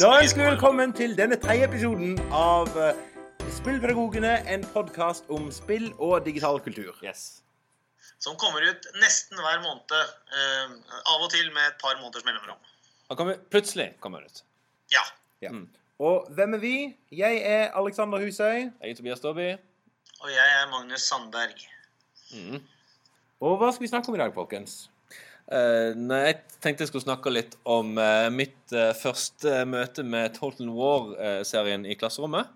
Da ønsker vi velkommen til denne tredje episoden av eh, Spillpedagogene, en podkast om spill og digital kultur. Yes. Som kommer ut nesten hver måned. eh, av og til med et par måneders mellomrom. Han kommer, plutselig kommer ut. Ja. Ja. Mm. Og hvem er vi? Jeg er Alexander Husøy. Jeg er Tobias Dobby. Og jeg er Magnus Sandberg. Mm. Og hva skal vi snakke om i dag, folkens? Eh, nei, jeg tenkte jeg skulle snakke litt om eh, mitt eh, første møte med Total War-serien i klasserommet.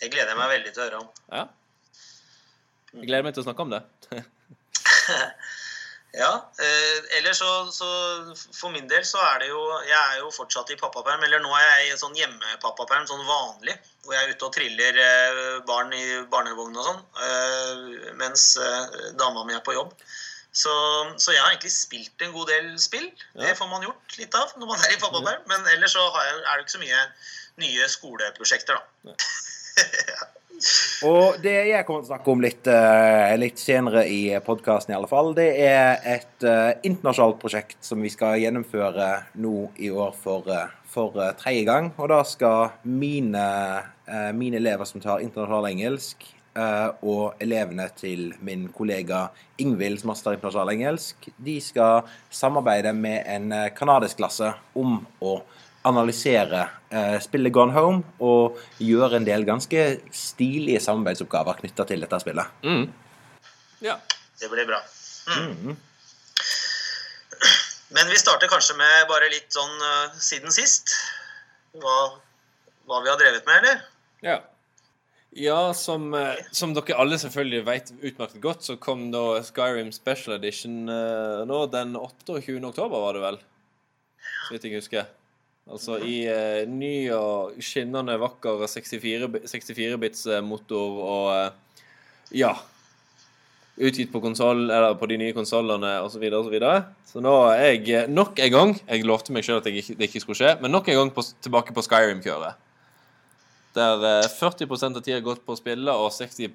Det gleder jeg meg veldig til å høre om. Ja. Jeg gleder meg til å snakke om det. Ja, ellers så, så For min del så er det jo Jeg er jo fortsatt i pappaperm. Eller nå er jeg i en sånn hjemmepappaperm, sånn vanlig. Hvor jeg er ute og triller barn i barnevogn og sånn. mens dama mi er på jobb. Så, så jeg har egentlig spilt en god del spill. Ja. Det får man gjort litt av når man er i pappaperm. Men ellers så har jeg, er det ikke så mye nye skoleprosjekter, da. Og det jeg kommer til å snakke om litt, eh, litt senere i podkasten, i alle fall, det er et eh, internasjonalt prosjekt som vi skal gjennomføre nå i år for, eh, for tredje gang. Og da skal mine, mine elever som tar internasjonal engelsk, og elevene til min kollega Ingvild, som også tar internasjonal engelsk, de skal samarbeide med en eh, kanadisk klasse om å analysere eh, spillet Gone Home og gjøre en del ganske stilige samarbeidsoppgaver knytta til dette spillet. Mm. Ja. Det blir bra. Mm. Mm. Men vi starter kanskje med bare litt sånn eh, siden sist. Hva, hva vi har drevet med, eller? Ja, ja som, eh, som dere alle selvfølgelig vet utmerket godt, så kom da Skyrim Special Edition eh, nå den 28. oktober, var det vel? Så vidt jeg husker. Altså i eh, ny og skinnende vakker 64-bits 64 motor og eh, ja. Utgitt på konsoll, eller på de nye konsollene osv. Så, videre, og så, videre. så nå er jeg eh, nok en gang Jeg lovte meg sjøl at ikke, det ikke skulle skje, men nok en gang på, tilbake på Skyrim-kjøret. Der eh, 40% av tida gått på å spille, og 60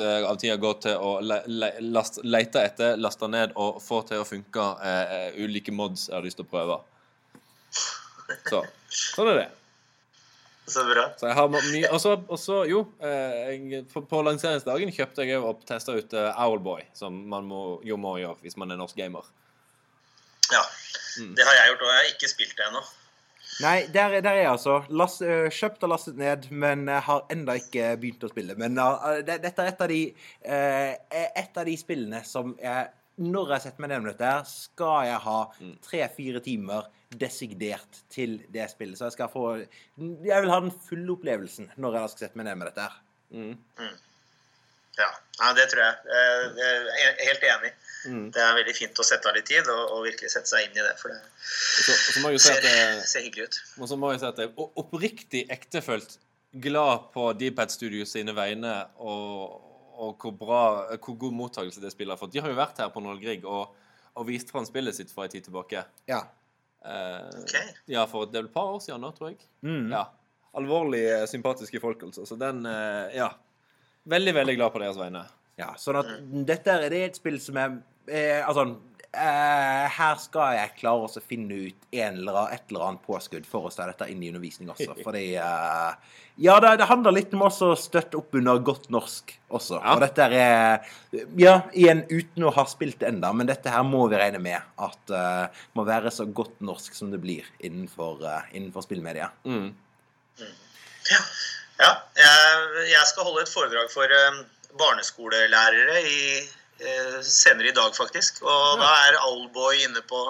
eh, av tida gått til å le, le, last, lete etter, laste ned og få til å funke uh, eh, ulike mods jeg har lyst til å prøve. Så sånn er det. Så bra. Så jeg har mye Og så, jo, eh, jeg, på, på lanseringsdagen kjøpte jeg og testa ut eh, Owlboy, som man må, jo må gjøre hvis man er norsk gamer. Ja. Mm. Det har jeg gjort, og jeg har ikke spilt det ennå. Nei, der, er- der er jeg altså. Last, øh, kjøpt og lastet ned, men jeg har enda ikke begynt å spille. Men uh, det, dette er et av de uh, et av de spillene som jeg når jeg setter meg ned med dette, her, skal jeg ha tre-fire timer designert til det spillet. Så jeg skal få Jeg vil ha den fulle opplevelsen når jeg skal sette meg ned med dette. her. Mm. Ja. ja, det tror jeg. Jeg er helt enig. Mm. Det er veldig fint å sette av litt tid og, og virkelig sette seg inn i det. For det så, så må jeg si ser, ser hyggelig ut. og så må jeg si at jeg er oppriktig ektefølt glad på Dpad Studios sine vegne, og, og hvor, bra, hvor god mottakelse det spillet har fått. De har jo vært her på Noel Grieg og, og vist fram spillet sitt for en tid tilbake. Ja. Eh, okay. Ja, for det er vel et par år siden nå, tror jeg. Mm. Ja. Alvorlig sympatiske folk, altså. Så den eh, Ja. Veldig, veldig glad på deres vegne. Ja, sånn at dette er det et spill som er eh, Altså eh, Her skal jeg klare å finne ut en eller annen, et eller annet påskudd for å ta dette inn i undervisning også. Fordi eh, Ja, det, det handler litt om også å støtte opp under godt norsk også. Ja. Og dette er Ja, igjen uten å ha spilt det enda, men dette her må vi regne med at eh, må være så godt norsk som det blir innenfor, eh, innenfor spillmedia. Mm. Ja, ja jeg, jeg skal holde et foredrag for eh, barneskolelærere i, eh, senere i dag, faktisk. Og da er Alboy inne på,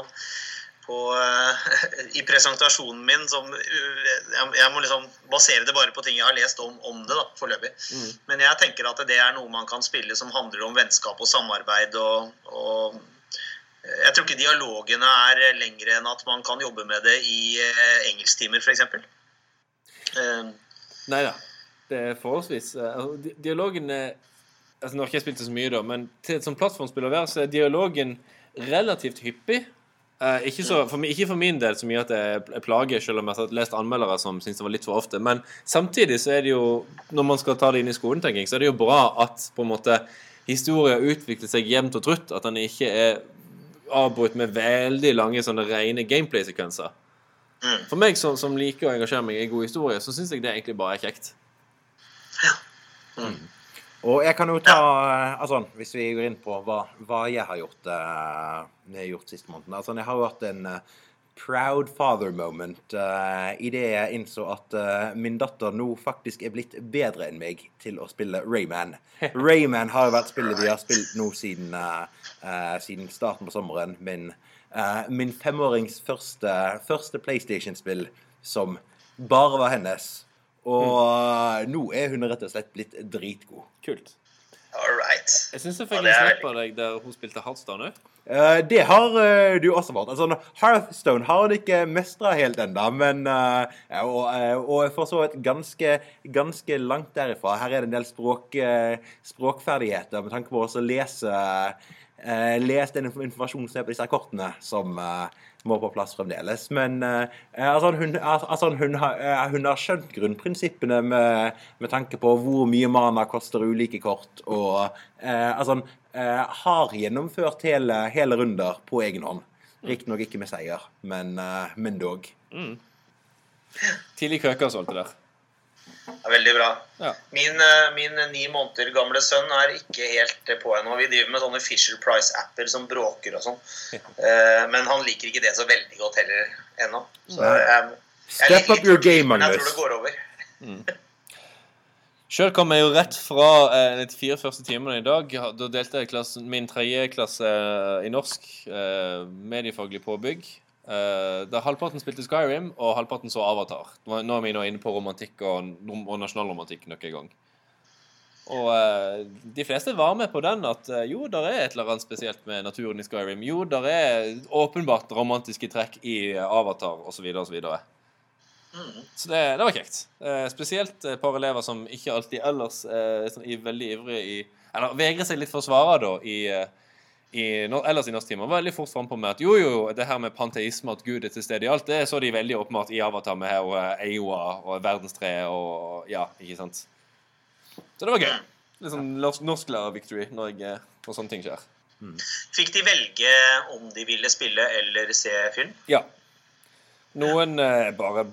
på eh, i presentasjonen min som jeg, jeg må liksom basere det bare på ting jeg har lest om, om det, da, foreløpig. Mm. Men jeg tenker at det er noe man kan spille som handler om vennskap og samarbeid. og, og jeg tror ikke dialogene er lengre enn at man kan jobbe med det i engelsktimer, f.eks. Nei da. Det er forholdsvis eh, altså, Dialogen er altså Nå har ikke jeg spilt det så mye, da, men til sånt plattformspill å være, så er dialogen relativt hyppig. Eh, ikke, så, for, ikke for min del så mye at det er plage, selv om jeg har lest anmeldere som syns det var litt for ofte. Men samtidig så er det jo, når man skal ta det inn i skolen, tenker jeg, så er det jo bra at på en måte historien utvikler seg jevnt og trutt. At den ikke er avbrutt med veldig lange sånne rene gameplay-sekvenser. Mm. For meg som, som liker å engasjere meg i god historie, så syns jeg det egentlig bare er kjekt. Ja. Og jeg kan jo ta eh, altså, Hvis vi går inn på hva, hva jeg har gjort, uh, har gjort siste måned altså, Jeg har jo hatt en uh, proud father moment uh, i det jeg innså at uh, min datter nå faktisk er blitt bedre enn meg til å spille Rayman. Rayman har jo vært spillet vi har spilt nå siden, uh, eh, siden starten på sommeren. Min, eh, min femårings første, første PlayStation-spill som bare var hennes. Og mm. nå er hun rett og slett blitt dritgod. Kult. All right. Jeg syns jeg fikk en snap av deg der hun spilte Heartstone òg. Uh, det har uh, du også vært. Altså, Hearthstone har hun ikke mestra helt ennå, men eh, og, eh, og for så vidt ganske, ganske langt derifra. Her er det en del språk, eh, språkferdigheter med tanke på å lese eh, lese den informasjonen som er på disse kortene, som eh, må på plass fremdeles. Men eh, altså, hun, altså, hun, har, eh, hun har skjønt grunnprinsippene med, med tanke på hvor mye mana koster ulike kort, og eh, altså, eh, har gjennomført hele, hele runder på egen hånd. Riktignok ikke med seier, men, men dog. Tidlig krøker solgte alt det veldig bra. Ja. Min, eh, min ni måneder gamle sønn er ikke helt eh, på ennå. Vi driver med sånne Fisher Price-apper som bråker og sånn. Ja. Men han liker ikke det så veldig godt heller ennå. Så jeg, jeg Step up your game, Magnus. jeg tror det går over. Sjøl kom jeg jo rett fra eh, de fire første timene i dag. Da delte jeg klassen, min tredje klasse i norsk, eh, mediefaglig påbygg. Eh, da halvparten spilte Skyrim, og halvparten så Avatar. Nå er vi nå inne på romantikk og, og nasjonalromantikk nok en gang. Og uh, de fleste var med på den at uh, jo, der er et eller annet spesielt med naturen i Skyrim. Jo, der er åpenbart romantiske trekk i Avatar osv. osv. Mm. Så det, det var kjekt. Uh, spesielt et par elever som ikke alltid ellers eh, sånn, er veldig ivrige i Eller vegrer seg litt for å svare, da, i, i, ellers i norsktimer. Var veldig fort frampå med at jo, jo, det her med panteisme, at Gud er til stede i alt, det så de veldig åpenbart i Avatar med her, og Eoa og verdenstreet og Ja, ikke sant? Så det var gøy. Litt sånn norsk- norsklærer-victory når, eh, når sånne ting skjer. Fikk de velge om de ville spille eller se film? Ja. Noen eh, bare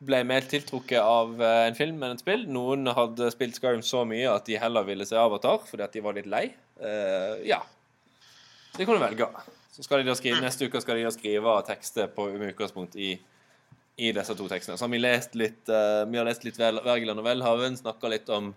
ble mer tiltrukket av eh, en film enn et spill. Noen hadde spilt Skyrim så mye at de heller ville se Avatar fordi at de var litt lei. Eh, ja. Det kan du velge. Så skal de da skrive, Neste uke skal de da skrive tekster på, med utgangspunkt i, i disse to tekstene. Så har vi lest litt uh, Vi har lest litt Wergeland og Welhaven, snakka litt om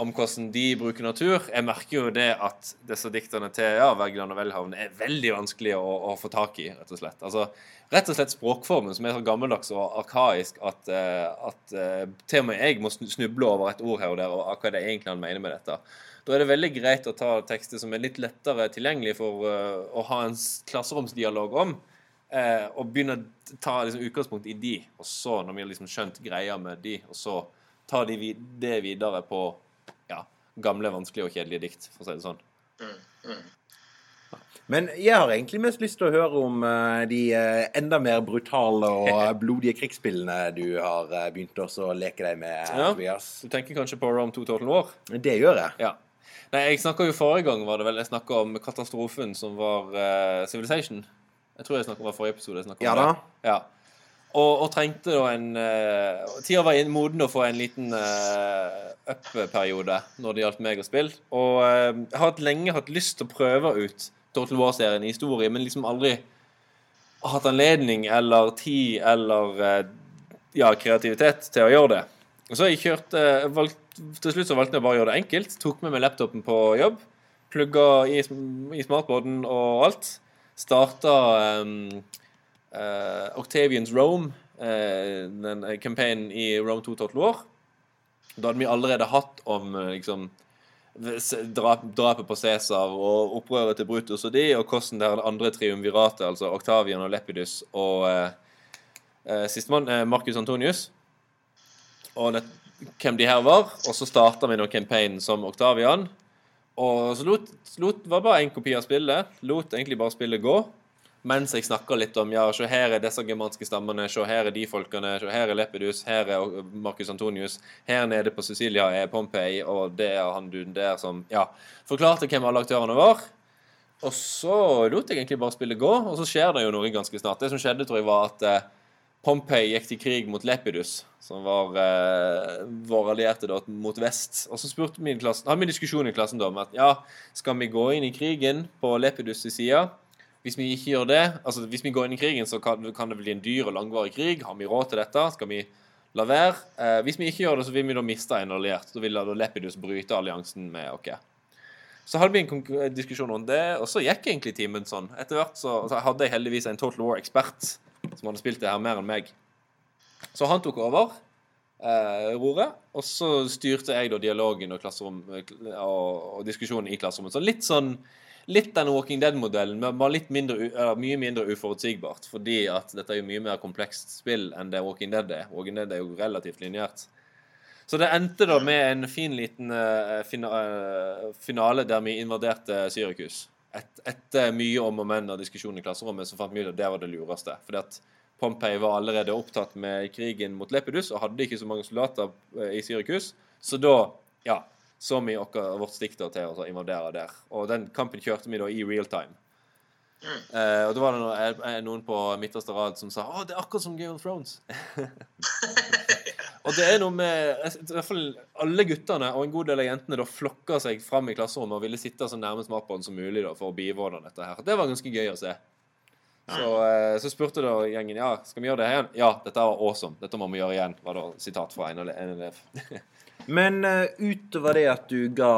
om hvordan de bruker natur. Jeg merker jo det at disse diktene til ja, Wergeland og Welhaven er veldig vanskelig å, å få tak i, rett og slett. Altså, rett og slett språkformen som er så gammeldags og arkaisk at, uh, at uh, til og med jeg må snuble over et ord her og der, og hva er det egentlig han mener med dette. Da er det veldig greit å ta tekster som er litt lettere tilgjengelig for eh, å ha en klasseromsdialog om, eh, og begynne å ta liksom, utgangspunkt i de, og så, når vi har liksom skjønt greia med de, og så tar de vid det videre på ja, gamle, vanskelige og kjedelige dikt, for å si det sånn. Mm. Mm. Men jeg har egentlig mest lyst til å høre om eh, de enda mer brutale og blodige krigsspillene du har begynt også å leke deg med, Ja. Tobias. Du tenker kanskje på Rome 2 Total War? Det gjør jeg. Ja. Nei, jeg snakka jo forrige gang, var det vel, jeg snakka om katastrofen som var uh, Civilization. Jeg tror jeg snakket om det forrige episode. jeg om Ja det. Ja. Og, og trengte da en uh, Tida var moden å få en liten uh, up-periode når det gjaldt meg og spill. Og uh, jeg har lenge hatt lyst til å prøve ut Total War-serien i historie, men liksom aldri hatt anledning eller tid eller eh, ja, kreativitet til å gjøre det. Og så har jeg kjørt eh, valgt, Til slutt så valgte jeg bare å gjøre det enkelt. Tok med meg laptopen på jobb. Plugga i, i smartboarden og alt. Starta um, uh, Octavians Rome, uh, den eh, campaignen i Rome 2 Total War. Da hadde vi allerede hatt om eh, liksom drap, drapet på Cæsar og opprøret til Brutus og de, og hvordan det andre triumviratet, altså Octavian og Lepidus og uh, eh, sistemann, eh, Marcus Antonius, og det, hvem de her var. Og så starta vi nå campaignen som Octavian. Og så lot, lot var bare én kopi av spillet. Lot egentlig bare spillet gå. Mens jeg snakka litt om ja, se her er disse germanske stammene, se her er de folkene, se her er Lepidus, her er Marcus Antonius, her nede på Sicilia er Pompeii, og det er han duden der som ja, forklarte hvem alle aktørene var. Og så lot jeg egentlig bare spillet gå, og så skjer det jo noe ganske snart. Det som skjedde, tror jeg, var at eh, Pompei gikk til krig mot Lepidus, som var eh, vår allierte da, mot vest. Og så spurte i klassen, hadde vi en diskusjon i klassen da om at ja, skal vi gå inn i krigen på Lepidus' side? Hvis vi ikke gjør det, altså hvis vi går inn i krigen, så kan, kan det bli en dyr og langvarig krig. Har vi råd til dette? Skal vi la være? Eh, hvis vi ikke gjør det, så vil vi da miste en alliert. Da vil da Lepidus bryte alliansen med oss. Så hadde vi en diskusjon om det, og så gikk egentlig timen sånn. Etter hvert så, så hadde jeg heldigvis en Total War-ekspert som hadde spilt det her mer enn meg. Så han tok over eh, roret, og så styrte jeg da dialogen og, klasserom, og, og diskusjonen i klasserommet. Så litt sånn Litt den Walking Dead-modellen, men bare litt mindre, mye mindre uforutsigbart. Fordi at dette er jo mye mer komplekst spill enn det Walking Dead er. Walking Dead er jo relativt lineært. Så det endte da med en fin liten uh, eh, finale der vi invaderte Syrikus. Et, etter mye om og men og diskusjon i klasserommet så fant vi ut at det var det lureste. Fordi at Pompei var allerede opptatt med krigen mot Lepidus og hadde ikke så mange soldater eh, i Syrikus. Så da, ja, så vi vårt stikk til å invadere der. Og den kampen kjørte vi da i real time. Eh, og da var det eh, noen på midterste rad som sa Å, det er akkurat som Game of Thrones. og det er noe med I hvert fall alle guttene og en god del av jentene da flokka seg fram i klasserommet og ville sitte så nærme matbånd som mulig da for å bivåne dette her. Det var ganske gøy å se. Så, eh, så spurte da gjengen ja, skal vi gjøre det her igjen. Ja, dette var awesome. Dette må vi gjøre igjen, var da sitat fra en elev. Men uh, utover det at du ga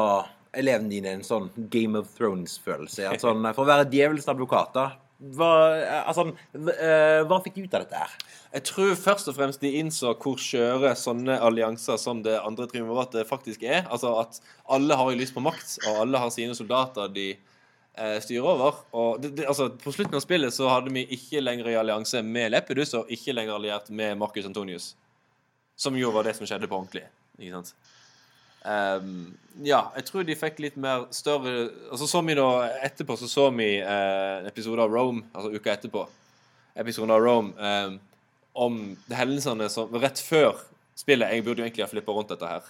elevene dine en sånn Game of Thrones-følelse sånn, For å være djevelens advokat, da hva, eh, altså, eh, hva fikk de ut av dette her? Jeg tror først og fremst de innså hvor skjøre sånne allianser som det andre triumviratet faktisk er. Altså at alle har jo lyst på makt, og alle har sine soldater de eh, styrer over. Og det, det, altså, på slutten av spillet så hadde vi ikke lenger i allianse med Lepidus, og ikke lenger alliert med Marcus Antonius. Som jo var det som skjedde på ordentlig. Ikke sant? Um, ja, jeg tror de fikk litt mer større Altså så vi da Etterpå så så vi eh, episode av Rome, altså uka etterpå. Episoden av Rome ehm, om det hendelsene som Rett før spillet Jeg burde jo egentlig ha flippa rundt dette her.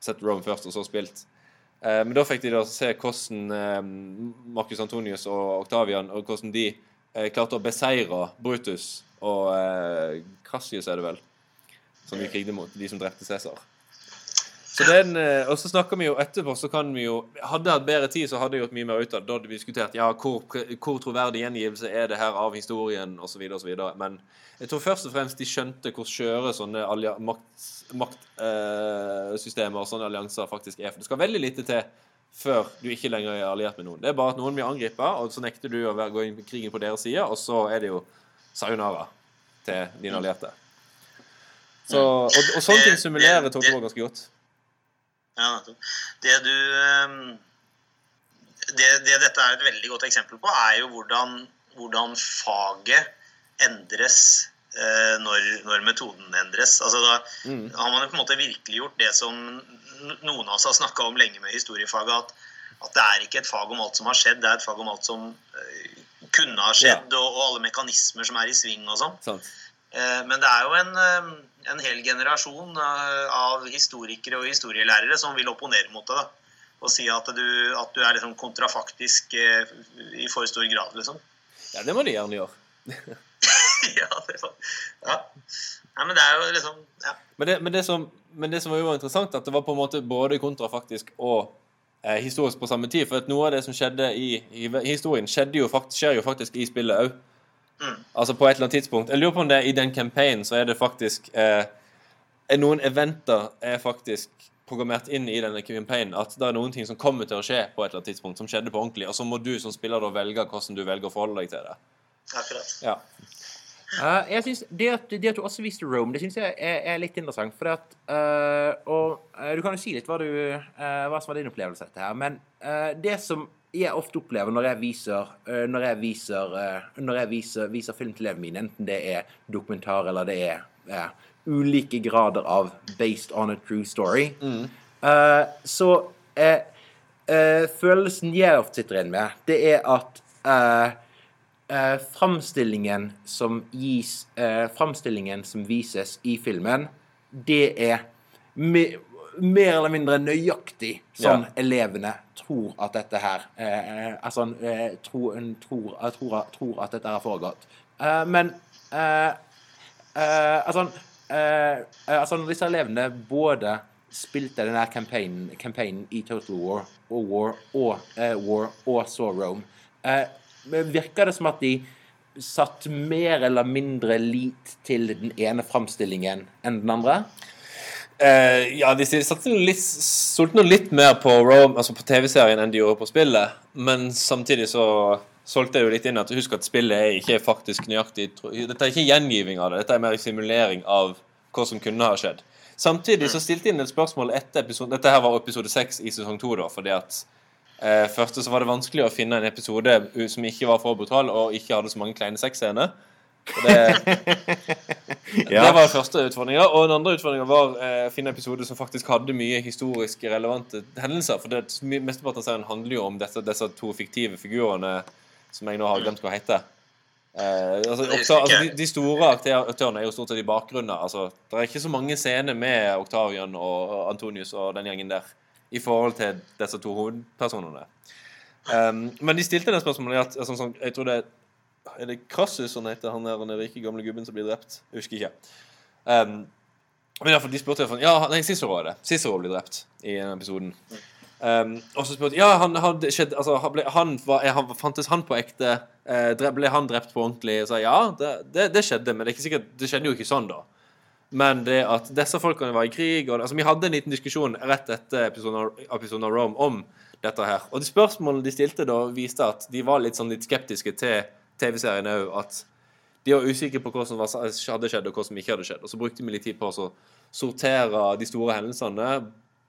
Sett Rome først, og så spilt. Eh, men da fikk de da se hvordan eh, Marcus Antonius og Octavian og hvordan de eh, klarte å beseire Brutus og eh, Cassius, er det vel, som de krigde mot. De som drepte Cæsar. Så den, eh, og så snakker vi jo etterpå, så kan vi jo Hadde jeg hatt bedre tid, så hadde jeg gjort mye mer ut av det. Da hadde vi diskutert ja, hvor, hvor troverdig gjengivelse er det her av historien, osv., osv. Men jeg tror først og fremst de skjønte hvor skjøre sånne maktsystemer makt, eh, og sånne allianser faktisk er. For det skal veldig lite til før du ikke lenger er alliert med noen. Det er bare at noen vil angripe, og så nekter du å gå inn i krigen på deres side, og så er det jo sayonara til dine allierte. Så, og, og sånne ting simulerer War ganske godt. Ja. Det du ehm, det, det dette er et veldig godt eksempel på, er jo hvordan, hvordan faget endres eh, når, når metoden endres. Altså da Mm. har man jo på en måte virkeliggjort det som noen av oss har snakka om lenge med historiefaget, at, at det er ikke et fag om alt som har skjedd, det er et fag om alt som eh, kunne ha skjedd, og, og alle mekanismer som er i sving og sånn. Eh, Men det er jo en, eh, en hel generasjon eh, av historikere og historielærere som vil opponere mot det. da. Og si at du, at du er liksom kontrafaktisk eh, i for stor grad, liksom. Ja, det må de gjerne gjøre. ja, det var, ja. Nei, men det er jo liksom ja. Men det, men, det som, men det som var jo interessant, at det var på en måte både kontrafaktisk og eh, historisk på samme tid. For at noe av det som skjedde i, i historien, skjedde jo faktisk, skjer jo faktisk i spillet òg. Mm. Altså på et eller annet tidspunkt. Jeg lurer på om det er i den campaignen så er det faktisk eh, er Noen eventer er faktisk programmert inn i denne campaignen. At det er noen ting som kommer til å skje på et eller annet tidspunkt, som skjedde på ordentlig. Og så må du som spiller da velge hvordan du velger å forholde deg til det. Akkurat. Ja. Uh, jeg synes det, at, det at du også viste Rome, det syns jeg er, er litt interessant. For at, uh, og uh, Du kan jo si litt hva, du, hva som var din opplevelse av dette her. Men eh, det som jeg ofte opplever når jeg viser, eh, når jeg viser, eh, når jeg viser, viser film til elevene mine, enten det er dokumentar eller det er eh, ulike grader av 'based on a true story', eh, så uh, følelsen jeg ofte sitter igjen med, det er at uh, framstillingen som gis Framstillingen som vises i filmen, det er mer eller mindre nøyaktig som Ja. elevene tror at dette her eh, Altså eh, tror, tror, tror, tror at dette har foregått. Eh, men eh, eh, altså, eh, eh, altså Når disse elevene både spilte denne campaignen, campaignen i Total War og War og, eh, War og så Rome, eh, virker det som at de satt mer eller mindre lit til den ene framstillingen enn den andre? Eh, ja, de satte litt, stolte nå litt mer på, altså på TV-serien enn de gjorde på spillet. Men samtidig så solgte jeg jo litt inn at husk at spillet er ikke faktisk nøyaktig Dette er ikke gjengiving av det, dette er mer simulering av hva som kunne ha skjedd. Samtidig så stilte jeg inn et spørsmål etter episode Dette her var episode seks i sesong to, fordi at uh, første så var det vanskelig å finne en episode som ikke var for brutal og ikke hadde så mange kleine sexscener. Det, Ja. det var den første utfordringa. Og den andre utfordringa var eh, å finne episoder som faktisk hadde mye historisk relevante hendelser. For det, mesteparten av serien handler jo om disse, disse to fiktive figurene som jeg nå har glemt hva heter. Eh, altså, også, altså, de, de store aktørene er jo stort sett i bakgrunnen. Altså, det er ikke så mange scener med Octavian og Antonius og den gjengen der i forhold til disse to hovedpersonene. Um, men de stilte det spørsmålet at altså, sånn, Jeg tror det er Er det Krassus han heter, han der den rike gamle gubben som blir drept? Jeg husker ikke. Um, men fall, de spurte i Ja, nei, Cicero er det. Cicero blir drept i den episoden. Um, og så spurte Ja, han hadde skjedd Altså, ble, han var, er han, fantes han på ekte? Eh, ble han drept på ordentlig? Sa ja, det, det, det skjedde, men det, er ikke sikkert, det skjedde jo ikke sånn, da. Men det at disse folkene var i krig og, altså, Vi hadde en liten diskusjon rett etter episoden av, episoden av Rome om dette her. Og de spørsmålene de stilte da, viste at de var litt sånn litt skeptiske til TV-serien òg. At de var usikre på hva som hadde skjedd, og hva som ikke hadde skjedd. Og så brukte vi litt tid på å sortere de store hendelsene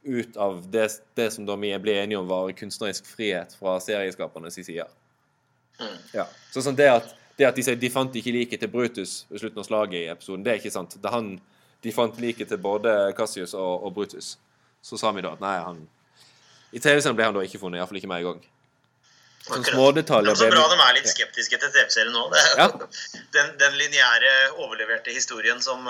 ut av det, det som vi ble enige om var kunstnerisk frihet fra serieskapernes side. Ja. Så sånn det at, det at de sier de fant ikke liket til Brutus ved slutten av slaget i episoden, det er ikke sant. Det han, de fant liket til både Cassius og, og Brutus. Så sa vi da at nei, han I TV-serien ble han da ikke funnet, iallfall ikke med en gang. Sånn Akkurat. smådetaljer Men så ble- bra de er litt skeptiske til TV-serien nå. Er Ja. den, den lineære, overleverte historien som,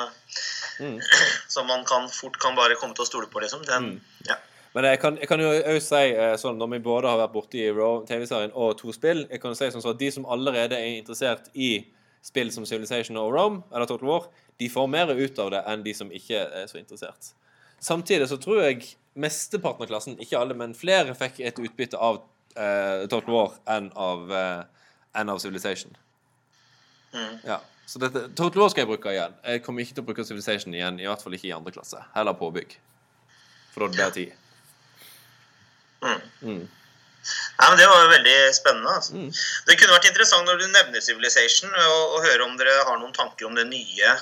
Mm. som man kan, fort kan bare komme til å stole på, liksom. Den, Mm. ja. Men jeg kan, jeg kan jo også si eh, sånn når vi både har vært borti Raw TV-serien og to spill Jeg kan jo si sånn så at De som allerede er interessert i spill som Civilization og Rome, eller Total War, de får mer ut av det enn de som ikke er så interessert. Samtidig så tror jeg mesteparten av klassen, ikke alle, men flere fikk et utbytte av eh, Total War enn av, uh, enn av Civilization. Mm. Ja. Så dette, Total War skal jeg bruke igjen. Jeg kommer ikke til å bruke Civilization igjen, i hvert fall ikke i andre klasse. Heller påbygg. For da er det bedre tid. Mm. Mm. Nei, men Det var jo veldig spennende. Altså. Mm. Det kunne vært interessant når du nevner Civilization, å høre om dere har noen tanker om det nye.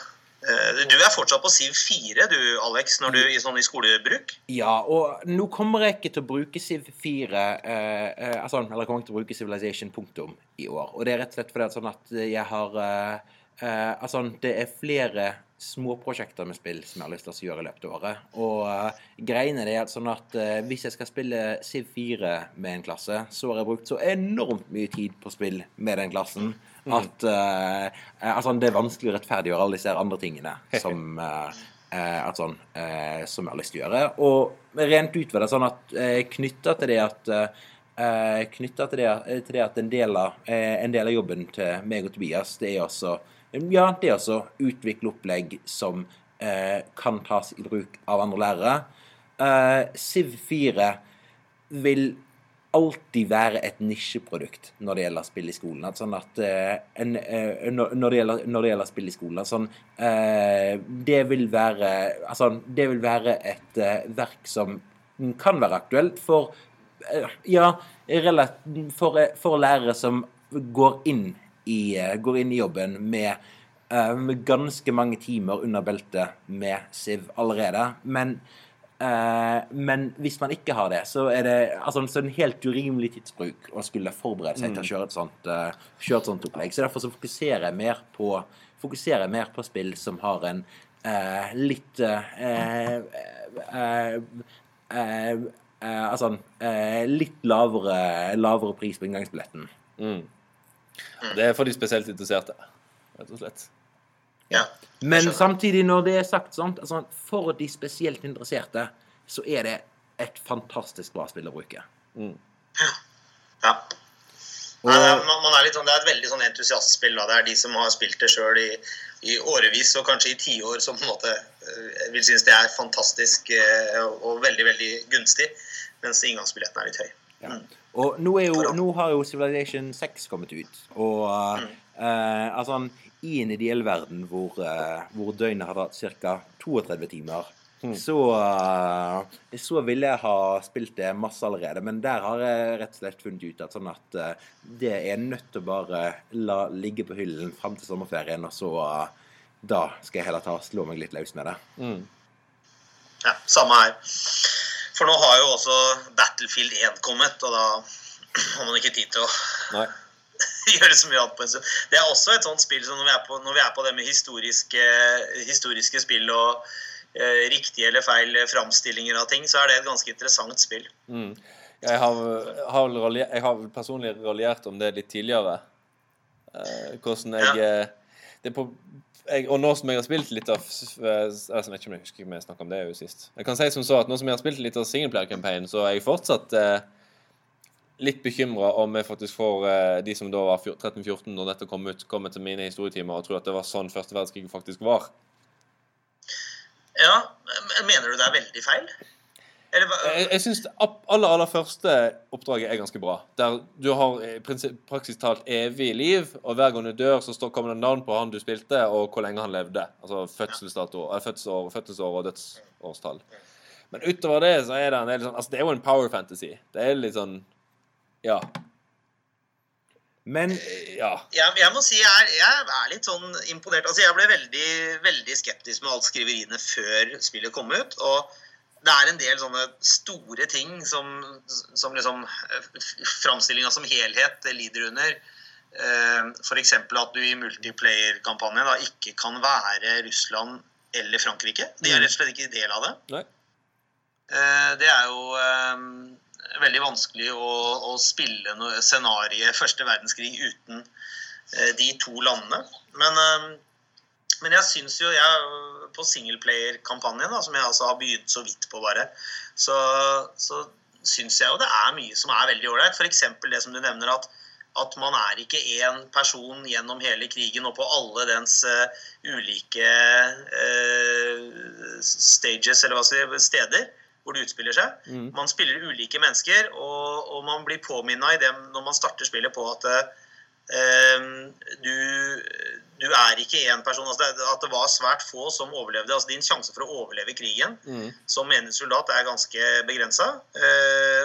Eh, Du er fortsatt på Siv 4, du, Alex, når du, i, sånn i skolebruk? Ja, og nå kommer jeg ikke til å bruke Siv 4 eh, eh, altså, Eller kommer ikke til å bruke Civilization punktum i år. Og det er rett og slett fordi at, sånn at jeg har eh, eh, Altså, det er flere småprosjekter med spill som jeg har lyst til å gjøre i løpet av året. Og greiene er at sånn at hvis jeg skal spille Civ 4 med en klasse, så har jeg brukt så enormt mye tid på spill med den klassen at eh, eh, altså, det er vanskelig å rettferdiggjøre alle disse andre tingene som eh, eh, at sånn, som jeg har lyst til å gjøre. Og rent ut ved det sånn at eh, knytta til det at eh, Knytta til, til det at en del, av, en del av jobben til meg og Tobias, det er også ja, det er også utvikle opplegg som eh, kan tas i bruk av andre lærere. Eh, Siv 4 vil alltid være et nisjeprodukt når det gjelder spill i skolen. Sånn at eh, en, eh, når, det gjelder, når det gjelder spill i skolen sånn, eh, det, vil være, altså, det vil være et verk som kan være aktuelt for ja, for, for lærere som går inn i, går inn i jobben med, med ganske mange timer under beltet med Siv allerede. Men men hvis man ikke har det, så er det altså, så er det en helt urimelig tidsbruk å skulle forberede seg til å kjøre et sånt, eh, kjøre et sånt opplegg. Så derfor så fokuserer jeg mer på, fokuserer mer på spill som har en eh, litt eh, eh, eh, eh, Altså eh, litt lavere, lavere pris på inngangsbilletten. Mm. Det er for de spesielt interesserte, rett og slett. Ja. Men samtidig, når det er sagt, sånn, altså, for de spesielt interesserte, så er det et fantastisk bra spill å bruke. ja. Nei, det, er, man, man er litt sånn, det er et veldig sånn entusiastspill. Da. Det er de som har spilt det sjøl i, i årevis og kanskje i tiår, som på en måte eh, vil synes det er fantastisk eh, og veldig veldig gunstig. Mens inngangsbilletten er litt høy. Ja. Og nå, er jo, nå har jo Civilization 6 kommet ut. Og Mm. Eh, altså I en ideell verden hvor, eh, hvor døgnet hadde hatt ca. 32 timer, så, eh, så ville jeg ha spilt det masse allerede. Men der har jeg rett og slett funnet ut at sånn at eh, det er nødt til å bare la ligge på hyllen fram til sommerferien, og så eh, da skal jeg heller ta slå meg litt løs med det. Ja, samme her. For nå har jo også Battlefield 1 kommet, og da har man ikke tid til å Nei. gjøre så mye annet på en stund. Det er også et sånt spill som når vi er på, vi er på det med historiske, historiske spill og eh, riktige eller feil framstillinger av ting, så er det et ganske interessant spill. Mm. Jeg har, har vel jeg har personlig raljert om det litt tidligere. Eh, hvordan jeg, ja. det er på, jeg Og nå som jeg har spilt litt av eh, altså, Jeg vet ikke om jeg husker om jeg snakka om det jo sist. Jeg kan si som så at nå som jeg har spilt litt av singleplayer-campaignen, så er jeg fortsatt eh, litt bekymra om jeg faktisk får eh, de som da var 13-14 når dette kom ut, kommer til mine historietimer og tror at det var sånn første verdenskrig faktisk var. Ja, Mener du det er veldig feil? Eller hva? Jeg, jeg syns det aller, aller første oppdraget er ganske bra. Der du har i praksis talt evig liv, og hver gang du dør, så står, kommer det navn på han du spilte, og hvor lenge han levde. Altså fødselsdato, eh, fødselsår, fødselsår og dødsårstall. Men utover det så er det en del sånn Altså, det er jo en power fantasy. Det er litt sånn Ja. Men Ja. jeg, jeg må si jeg er, jeg er litt sånn imponert. Altså, jeg ble veldig, veldig skeptisk med alt skriveriene før spillet kom ut. Og det er en del sånne store ting som, som liksom Framstillinga som helhet lider under. Eh, F.eks. at du i multiplayer-kampanjen ikke kan være Russland eller Frankrike. De er rett og slett ikke del av det. Nei. Eh, Det er jo eh, veldig vanskelig å, å spille noe scenariet første verdenskrig uten eh, de to landene. Men, eh, men jeg syns jo jeg På singleplayer-kampanjen, som jeg altså har begynt så vidt på bare, så, så syns jeg jo det er mye som er veldig ålreit. F.eks. det som du nevner at at man er ikke én person gjennom hele krigen og på alle dens uh, ulike uh, stages, eller hva skal jeg steder hvor det utspiller seg. Mm. Man spiller ulike mennesker, og, og man blir påminna i det når man starter spillet på at eh, du, du er ikke én person. Altså det, at det var svært få som overlevde. altså Din sjanse for å overleve krigen Mm. som menig soldat er ganske begrensa.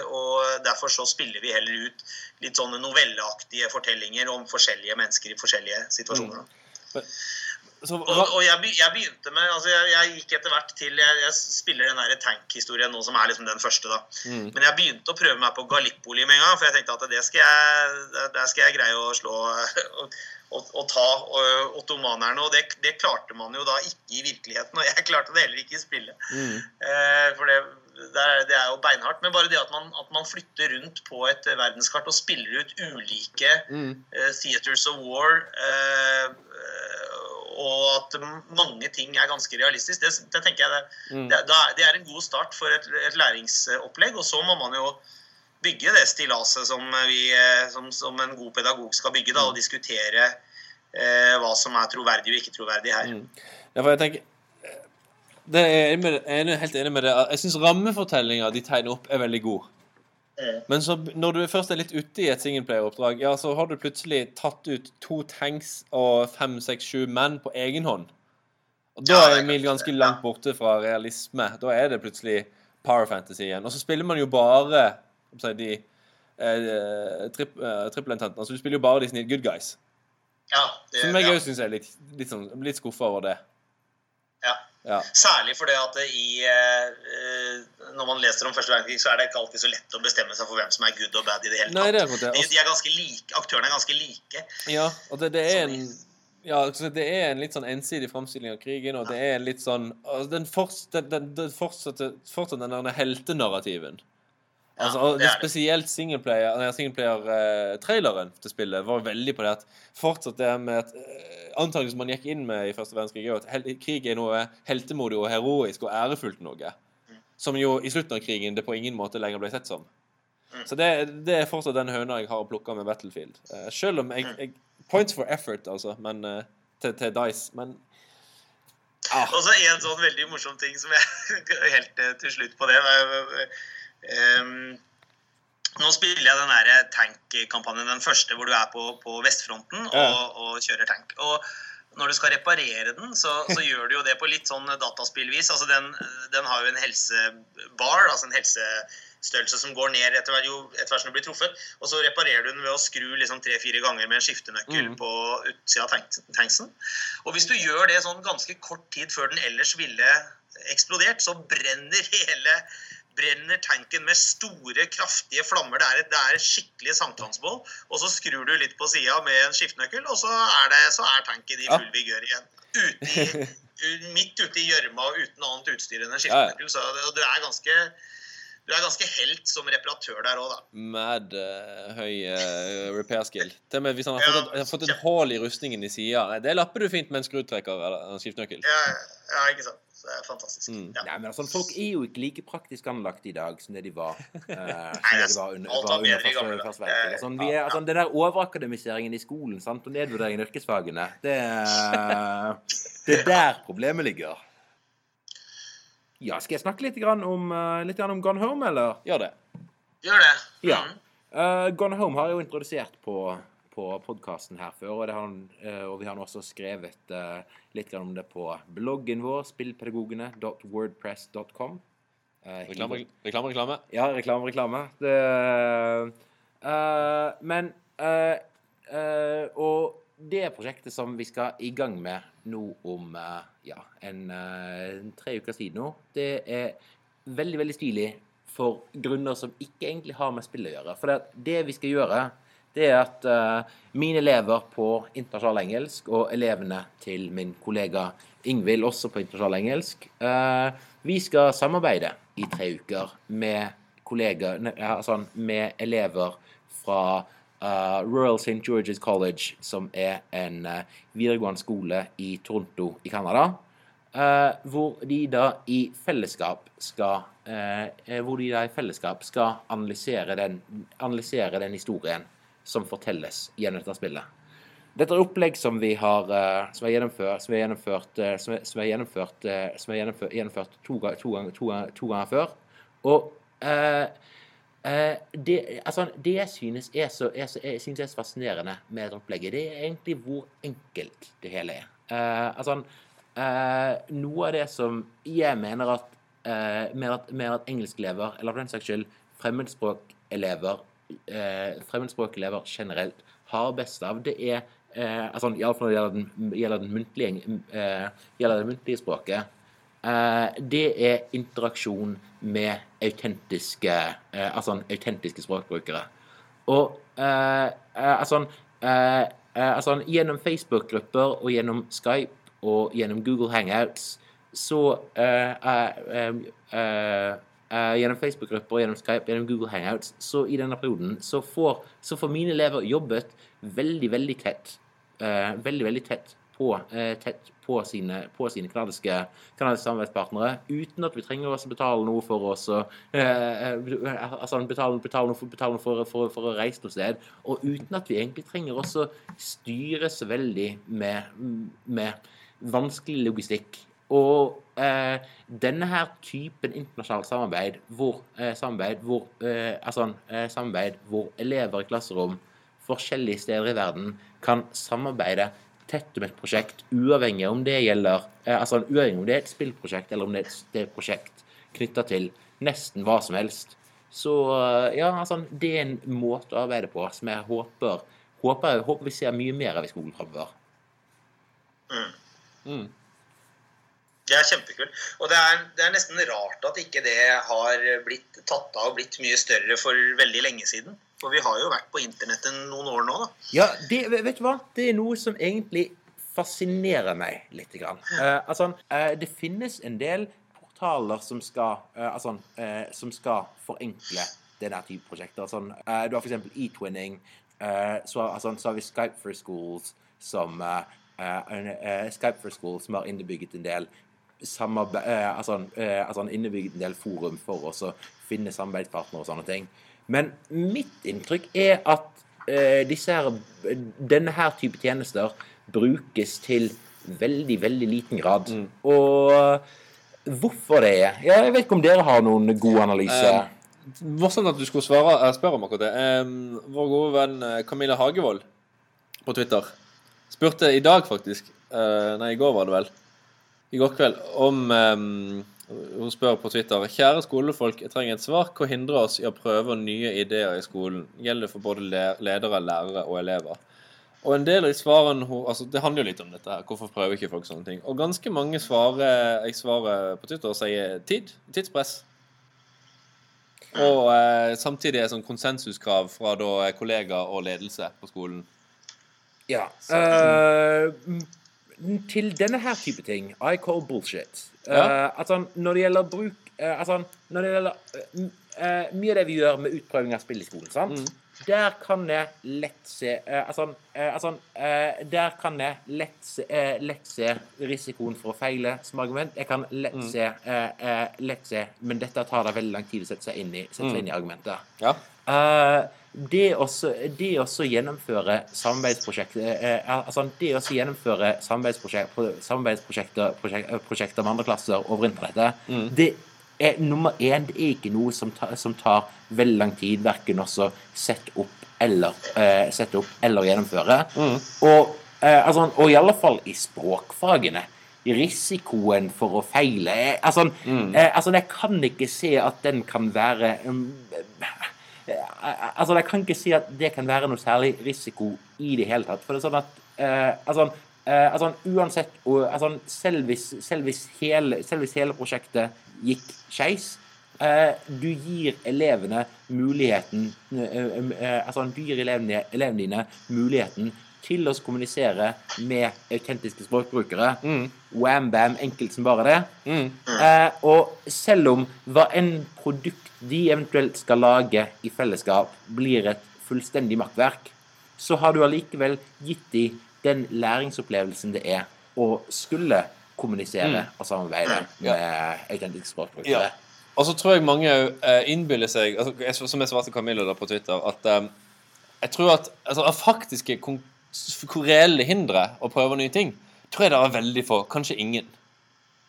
og derfor så spiller vi heller ut litt sånne novelleaktige fortellinger om forskjellige mennesker i forskjellige situasjoner. da. Så, Og, og jeg, jeg begynte med altså jeg, jeg gikk etter hvert til Jeg, jeg spiller den der tank-historien nå, som er liksom den første. da. Mm. Men jeg begynte å prøve meg på Gallipoli med en gang, for jeg tenkte at det skal jeg, der skal jeg greie å slå og, og, og ta og, ottomanerne. Og det, det klarte man jo da ikke i virkeligheten, og jeg klarte det heller ikke i spillet. mm. Eh, for det, det, er, det er jo beinhardt. Men bare det at man, at man flytter rundt på et verdenskart og spiller ut ulike Mm. eh, theaters of war, eh, og at mange ting er ganske realistisk, det, det tenker jeg det, Mm. det, det er en god start for et, et læringsopplegg. Og så må man jo bygge det stillaset som, vi, eh, som, som en god pedagog skal bygge, da, og diskutere eh, hva som er troverdig og ikke troverdig her. Mm. Ja, for jeg tenker eh, det er jeg er helt enig med det. Jeg syns rammefortellinga de tegner opp, er veldig god. Mm. Men så, når du først er litt ute i et singleplayer-oppdrag, ja, så har du plutselig tatt ut to tanks og fem, seks, sju menn på egen hånd. Og da er Emil ganske langt borte fra realisme. Da er det plutselig power fantasy igjen. Og så spiller man jo bare si, de eh, intentene, eh. Altså du spiller jo bare de snill good guys. Ja, det, Som jeg ja, òg syns er litt, litt, sånn, litt skuffa over det. ja. Ja. Særlig fordi at i eh, eh, Når man leser om første verdenskrig, så er det ikke alltid så lett å bestemme seg for hvem som er good og bad i det hele Nei, tatt. det er. De, de er ganske like, aktørene er ganske like. Ja, og det, det er en ja, altså det er en litt sånn ensidig framstilling av krigen, og det er litt sånn altså Den, forts, den, den, den fortsetter fortsatt den der heltenarrativen. Ja, Altså, og det det spesielt singleplayer-traileren til spillet var veldig på det at fortsatt det med at eh, Antakelsen man gikk inn med i første verdenskrig, er at krig er noe heltemodig og heroisk og ærefullt noe. Som jo i slutten av krigen det på ingen måte lenger ble sett som. Så det, det er fortsatt den høna jeg har plukka med Battlefield. Uh, selv om jeg, jeg Points for effort, altså, men uh, til, til Dice. Men ah, Og så en sånn veldig morsom ting som jeg Helt eh, til slutt på det. Ehm, nå spiller jeg den der tankkampanjen, den første hvor du er på, på vestfronten og, Ja. og kjører tank. Og når du skal reparere den, så, så gjør du jo det på litt sånn dataspillvis. Altså den, den har jo en helsebar, altså en helsestørrelse som går ned etter hvert, jo, etter hvert som du blir truffet. Og så reparerer du den ved å skru liksom tre-fire ganger med en skiftenøkkel mm. på utsida av tank, tanksen. Og hvis du gjør det sånn ganske kort tid før den ellers ville eksplodert, så brenner hele brenner tanken med store, kraftige flammer. Det er et, det er et skikkelig sankthansbål. Og så skrur du litt på sida med en skiftenøkkel, og så er, det, så er tanken i full vigør igjen. Ute i, midt ute i gjørma og uten annet utstyr enn en skiftenøkkel. Så du er ganske du er ganske helt som reparatør der òg, da. mad uh, høy uh, repair skill. Til og med hvis han har Ja, fått et, har fått et hull i rustningen i sida, det lapper du fint med en skrutrekker eller en skiftenøkkel. Ja, ja, ikke sant. Så det er fantastisk. Mm. Ja. Nei, men altså, Folk er jo ikke like praktisk anlagt i dag som det de var, eh, Nei, det var under, alt var var under første, første verdenskrig. Altså, vi er, altså, det der overakademiseringen i skolen sant, og nedvurderingen av yrkesfagene, det, det er der problemet ligger. Ja, Skal jeg snakke litt, grann om, eh, litt grann om Gone Home, eller? Gjør det. Gjør det. Ja. Eh, Gone Home har jeg jo introdusert på, på podkasten her før, og, det har, han- eh, og vi har nå også skrevet eh, litt om det på bloggen vår, spillpedagogene.wordpress.com. Eh, Reklame, reklame. reklame. Ja, reklame, reklame. Det, uh, men uh, uh, Og det prosjektet som vi skal i gang med nå om ja, en, eh, tre uker tid nå, det er veldig, veldig stilig for grunner som ikke egentlig har med spill å gjøre. For det, at det vi skal gjøre, det er at eh, mine elever på internasjonal engelsk og elevene til min kollega Ingvild, også på internasjonal engelsk, eh, vi skal samarbeide i tre uker med kolleger, altså med elever fra eh, Royal St. George's College, som er en videregående skole i Toronto i Canada. Uh, hvor de da i fellesskap skal eh, Hvor de da i fellesskap skal analysere den, analysere den historien som fortelles gjennom dette spillet. Dette er opplegg som vi har eh, som er gjennomført som er gjennomført eh, som er, gjennomført, eh, som er gjennomført, gjennomført to, to, ganger, to, to ganger før. Og eh, eh, det, altså, det jeg synes er så, er så, jeg synes er så fascinerende med dette opplegget, det er egentlig hvor enkelt det hele er. Eh, altså, eh, noe av det som jeg mener at, eh, mener at, mener at engelskelever, eller for den saks skyld fremmedspråkelever, eh, fremmedspråkelever generelt har best av, det er eh, altså, Iallfall når det gjelder den, gjelder muntlige, eh, det muntlige språket. Eh, det er interaksjon med autentiske, eh, altså, autentiske språkbrukere. Og eh, eh, altså, eh, eh, altså Gjennom Facebook-grupper og gjennom Skype og gjennom Google Hangouts så eh, eh, Gjennom Facebook-grupper gjennom Skype gjennom Google Hangouts så i denne perioden så får, så får mine elever jobbet veldig, veldig tett Uh, veldig, veldig tett på, uh, tett på sine, på sine kanadiske, kanadiske samarbeidspartnere, uten at vi trenger å betale noe for oss eh, altså betale, betale noe, for, betale noe for, for, for å reise noe sted, og uten at vi egentlig trenger å styre så veldig med, med vanskelig logistikk. Og eh, denne her typen internasjonalt samarbeid, hvor, eh, samarbeid, hvor, eh, altså, eh, samarbeid hvor elever i klasserom forskjellige steder i verden kan samarbeide tett om et prosjekt, uavhengig om det gjelder eh, altså uavhengig om det er et spillprosjekt eller om det er et, prosjekt knytta til nesten hva som helst. Så eh, ja, altså, det er en måte å arbeide på som jeg håper, håper, håper vi ser mye mer av i skolen framover. Mm. Det er kjempekult. Og det er, det er nesten rart at ikke det har blitt tatt av og blitt mye større for veldig lenge siden. For vi har jo vært på internettet noen år nå, da. Ja, det, vet du hva? Det er noe som egentlig fascinerer meg litt. Grann. Eh, altså, eh, det finnes en del portaler som skal, eh, altså, eh, som skal forenkle denne type prosjekter. Altså, du har f.eks. e-twinning. eh, så, altså, så har vi Skype for Schools som Skype for Schools som har innebygget en del samarbeid, eh, altså, eh, altså en del forum for oss å finne samarbeidspartnere og sånne ting. Men mitt inntrykk er at eh, disse her, denne her type tjenester brukes til veldig, veldig liten grad. Mm. Og hvorfor det er ja, Jeg vet ikke om dere har noen god analyse. Eh, Morsomt at du skulle svare, eh, spørre om akkurat det. Eh, vår gode venn eh, Camilla Hagevold på Twitter spurte i dag, faktisk eh, Nei, i går var det vel. I går kveld. Om um, Hun spør på Twitter Kjære skolefolk, jeg trenger et svar. Hva hindrer oss i å prøve nye ideer i skolen? Gjelder for både ledere, lærere og elever? Og en del av de svarene altså Det handler jo litt om dette. her, Hvorfor prøver ikke folk sånne ting? Og ganske mange svarer jeg svarer på Twitter og sier tid. Tidspress. Og eh, samtidig er det sånn konsensuskrav fra da kollegaer og ledelse på skolen. Ja. Så, m- til denne her type ting I call bullshit. Ja. Uh, altså, når det gjelder bruk uh, Altså, når det gjelder uh, Mye av det vi gjør med utprøving av spill i skolen, sant? Der kan jeg lett se Altså, altså Der kan jeg lett se, lett se risikoen for å feile som argument. Jeg kan lett se eh, eh, Lett se Men dette tar det veldig lang tid å sette seg inn i, seg inn i argumentet. Ja. Eh, det også gjennomføre samarbeidsprosjekter eh, altså det også gjennomføre samarbeidsprosjekter, samarbeidsprosjekter prosjek- eh, prosjekter med andre klasser over internettet, det er nummer én Det er ikke noe som, tar- som tar veldig lang tid, verken også sette opp eller eh, sette opp eller gjennomføre. Og, eh, altså, og i alle fall i språkfagene. Risikoen for å feile er- altså, eh, altså, jeg kan ikke se at den kan være um, eh, Altså, jeg kan ikke si at det kan være noe særlig risiko i det hele tatt. For det er sånn at eh, altså, eh, altså, uansett altså, selv, hvis, selv, hvis hele, selv hvis hele prosjektet gikk skeis eh, Du gir elevene muligheten eh, eh, Altså, du gir elevene, elevene dine muligheten til å kommunisere med autentiske språkbrukere. Wham bam, enkelt som bare det. Eh, og selv om hva enn produkt de eventuelt skal lage i fellesskap, blir et fullstendig makkverk, så har du allikevel gitt de den læringsopplevelsen det er å skulle kommunisere og samarbeide med autentiske språkbrukere. Ja. Og så tror jeg mange eh, innbiller seg, altså, som jeg svarte Camilla da på Twitter, at eh, jeg tror at altså, faktiske s- reelle hindre å prøve nye ting, tror jeg det er veldig få, kanskje ingen,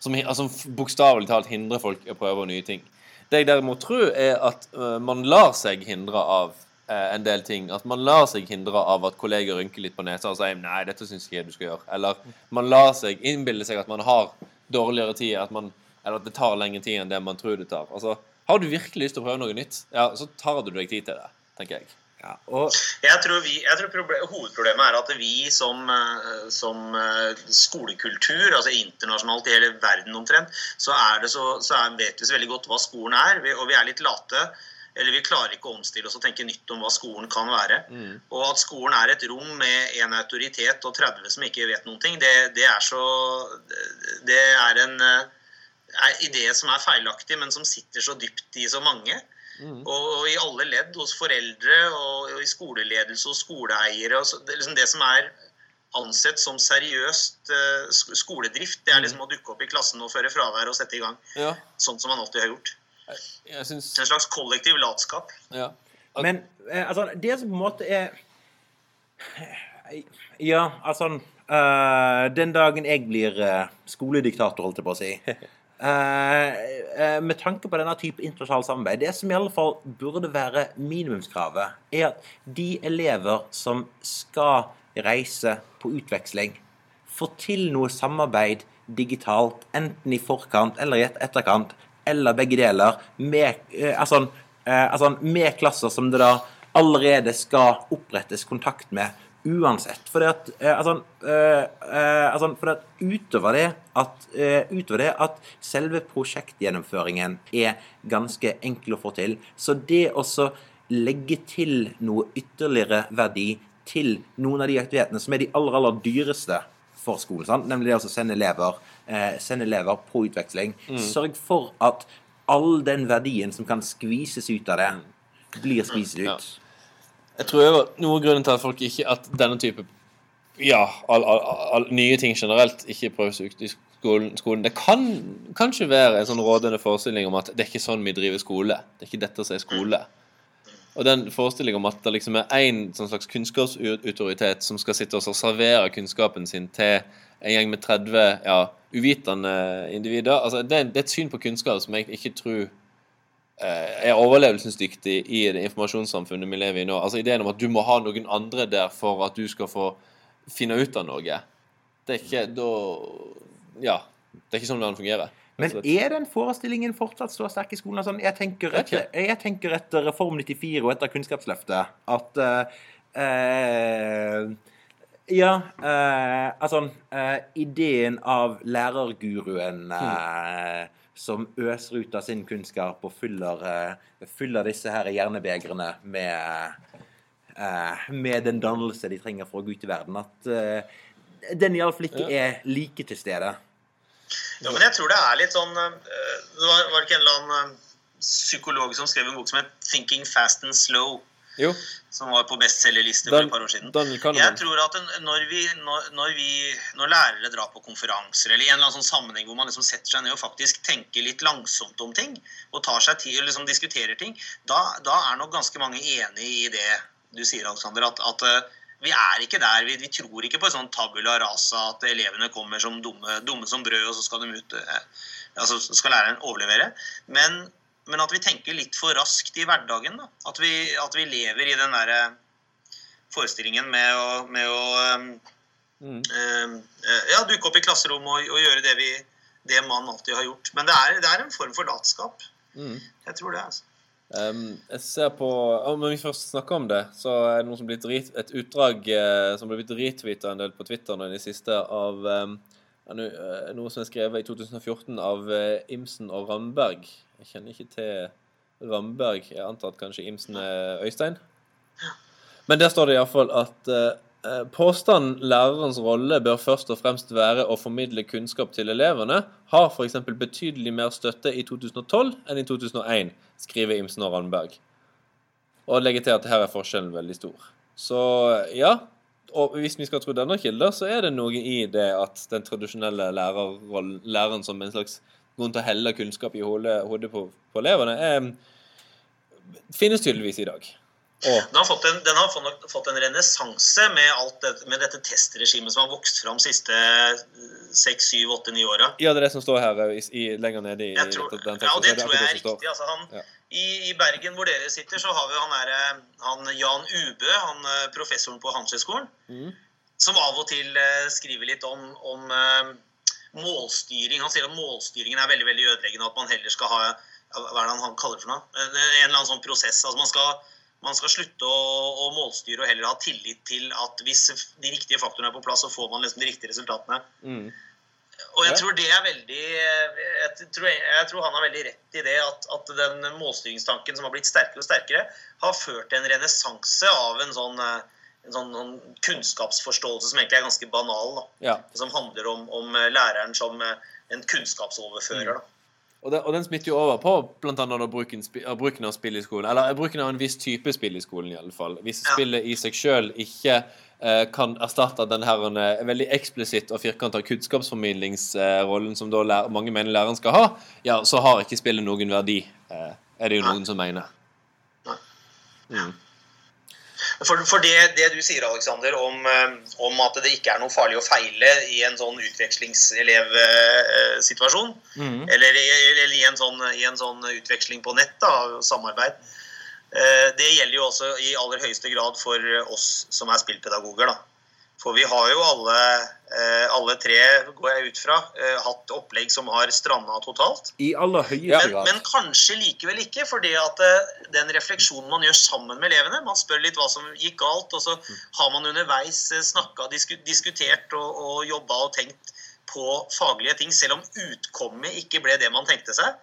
som altså, bokstavelig talt hindrer folk i å prøve nye ting. Det jeg derimot tror, er at uh, man lar seg hindre av uh, en del ting. At man lar seg hindre av at kolleger rynker litt på nesa og sier 'nei, dette syns ikke jeg du skal gjøre'. Eller man lar seg innbille seg at man har dårligere tid, at man, eller at det tar lengre tid enn det man tror det tar. Altså, Har du virkelig lyst til å prøve noe nytt, ja, så tar du deg tid til det, tenker jeg. Ja, og Jeg tror, vi, jeg tror problem, Hovedproblemet er at vi som, eh, som eh, skolekultur, altså internasjonalt i hele verden omtrent, så, er det så, så er, vet vi så veldig godt hva skolen er, vi- og vi er litt late. Eller vi klarer ikke å omstille oss og tenke nytt om hva skolen kan være. Og at skolen er et rom med en autoritet og 30 som ikke vet noen ting, det, det er så Det er en eh, er idé som er feilaktig, men som sitter så dypt i så mange. Og, og i alle ledd, hos foreldre og, og i skoleledelse og skoleeiere. Og så, det, er liksom det som er ansett som seriøst uh, skoledrift, det er liksom å dukke opp i klassen og føre fravær og sette i gang. Ja, Sånn som man alltid har gjort. jeg syns En slags kollektiv latskap. ja. Men eh, altså, det som på en måte er Ja, altså uh, Den dagen jeg blir uh, skolediktator, holdt jeg på å si Med tanke på denne type internasjonalt samarbeid Det som i alle fall burde være minimumskravet, er at de elever som skal reise på utveksling, får til noe samarbeid digitalt, enten i forkant eller i etterkant, eller begge deler, med, eh, altså, eh, altså, med klasser som det da allerede skal opprettes kontakt med uansett. For at, eh, altså, eh, eh, altså, for at utover det at, eh, utover det at selve prosjektgjennomføringen er ganske enkel å få til, så det å legge til noe ytterligere verdi til noen av de aktivitetene som er de aller, aller dyreste for skolen, sant? nemlig det å sende elever, eh, sende elever på utveksling. Sørg for at all den verdien som kan skvises ut av det, blir skviset ut. Ja. Jeg tror noe av grunnen til at folk ikke At denne type Ja, all, all, all, nye ting generelt ikke prøves ut i skolen, skolen. Det kan kanskje være en sånn rådende forestilling om at det er ikke sånn vi driver skole. Det er ikke dette som er skole. Og den forestillingen om at det liksom er én sånn slags kunnskapsautoritet som skal sitte og servere kunnskapen sin til en gjeng med 30 ja, uvitende individer altså det, det er et syn på kunnskap som jeg ikke tror er overlevelsesdyktig i det informasjonssamfunnet vi lever i nå. Altså Ideen om at du må ha noen andre der for at du skal få finne ut av noe. Det er ikke da Ja. Det er ikke sånn den fungerer. Men slett. er den forestillingen fortsatt så sterk i skolen? Sånn, jeg, tenker etter, jeg tenker etter Reform 94 og etter Kunnskapsløftet at uh, uh, Ja, Uh, altså eh, Ideen av lærerguruen eh, som øser ut av sin kunnskap og fyller, eh, fyller disse her hjernebegrene med, eh, med den dannelse de trenger for å gå ut i verden, at eh, den iallfall ikke er like til stede. Ja, men jeg tror det er litt sånn Det var, var det ikke en eller annen psykolog som skrev en bok som het 'Thinking Fast and Slow', Jo, som var på bestselgerliste for et par år siden. Jeg tror at når, vi, når, når, vi, når lærere drar på konferanser eller i en eller annen sånn sammenheng hvor man liksom setter seg ned og faktisk tenker litt langsomt om ting, og tar seg tid, liksom diskuterer ting, da, da er nok ganske mange enig i det du sier, Alexander, at, at eh, vi er ikke der. Vi, vi tror ikke på en sånn tabula rasa, at elevene kommer som dumme, dumme som brød, og så skal de ut eh, altså skal læreren overlevere. Men, men at vi tenker litt for raskt i hverdagen. Da. At, vi, at vi lever i den derre forestillingen med å, med å um, Mm. eh, ja, dukke opp i klasserommet og, og gjøre det, vi, det man alltid har gjort. Men det er, det er en form for latskap. Mm. Jeg tror det. altså. Um, jeg ser på Om vi først snakker om det, så er det noe som blir drit, et utdrag eh, som ble retweeta en del på Twitter nå i det siste, av um, noe som er skrevet i 2014 av uh, Imsen og Ramberg. Jeg kjenner ikke til Ramberg. Jeg antar at kanskje Imsen er Øystein. Men der står det iallfall at eh, eh, påstanden 'lærerens rolle bør først og fremst være å formidle kunnskap til elevene', har f.eks. betydelig mer støtte i 2012 enn i 2001, skriver Imsen og Randberg. Og legger til at her er forskjellen veldig stor. Så ja, og hvis vi skal tro denne kilder, så er det noe i det at den tradisjonelle læreren som en slags grunn til å helle kunnskap i hodet, på, på elevene, eh, finnes tydeligvis i dag. Den har fått en, den har fått, en renessanse med, det- med dette testregimet som har vokst fram de siste seks, syv, åtte, ni åra. ja, det er det som står her i, i, lenger nede i tror, den teksten. ja, og det tror jeg er riktig. Altså, han, Ja. i, I Bergen, hvor dere sitter, så har vi han, er, han Jan Ubø, han eh, professoren på Handelshøyskolen, mm. som av og til eh, skriver litt om, om eh, målstyring. Han sier at målstyringen er veldig veldig ødeleggende, at man heller skal ha Hva er det han kaller det for noe? Eh, En eller annen sånn prosess. altså Man skal, man skal slutte å, å målstyre og heller ha tillit til at hvis de riktige faktorene er på plass, så får man liksom de riktige resultatene. Mm. Og jeg Ja. tror det er veldig jeg tror, jeg tror han har veldig rett i det at, at den målstyringstanken som har blitt sterkere og sterkere, har ført til en renessanse av en sånn, eh, en sånn, sånn kunnskapsforståelse som egentlig er ganske banal. Ja. Som handler om, om eh, læreren som eh, en kunnskapsoverfører. Da. Og, den, og den smitter jo over på da bruken, bruken av spill i skolen. Eller eh, bruken av en viss type spill i skolen, i alle fall. Hvis Ja. spillet i seg sjøl ikke eh, kan erstatte den her eh, veldig eksplisitt og firkanta kunnskapsformidlingsrollen som da lær, mange mener læreren skal ha, ja, så har ikke spillet noen verdi, eh, er det jo noen noen som mener. Mm. For, for det, det du sier, Alexander, om, eh, om at det ikke er noe farlig å feile i en sånn utvekslingselevsituasjon, Mm. eller, eller i, en sånn, i en sånn utveksling på nett, da, samarbeid, eh, det gjelder jo også i aller høyeste grad for oss som er spillpedagoger. da. For vi har jo alle, eh, alle tre, går jeg ut fra, eh, hatt opplegg som har stranda totalt. I aller høyeste Ja. Men, grad. men kanskje likevel ikke, fordi at eh, den refleksjonen man gjør sammen med elevene Man spør litt hva som gikk galt, og så har man underveis snakka, diskutert og, og jobba og tenkt på faglige ting, selv om utkommet ikke ble det man tenkte seg.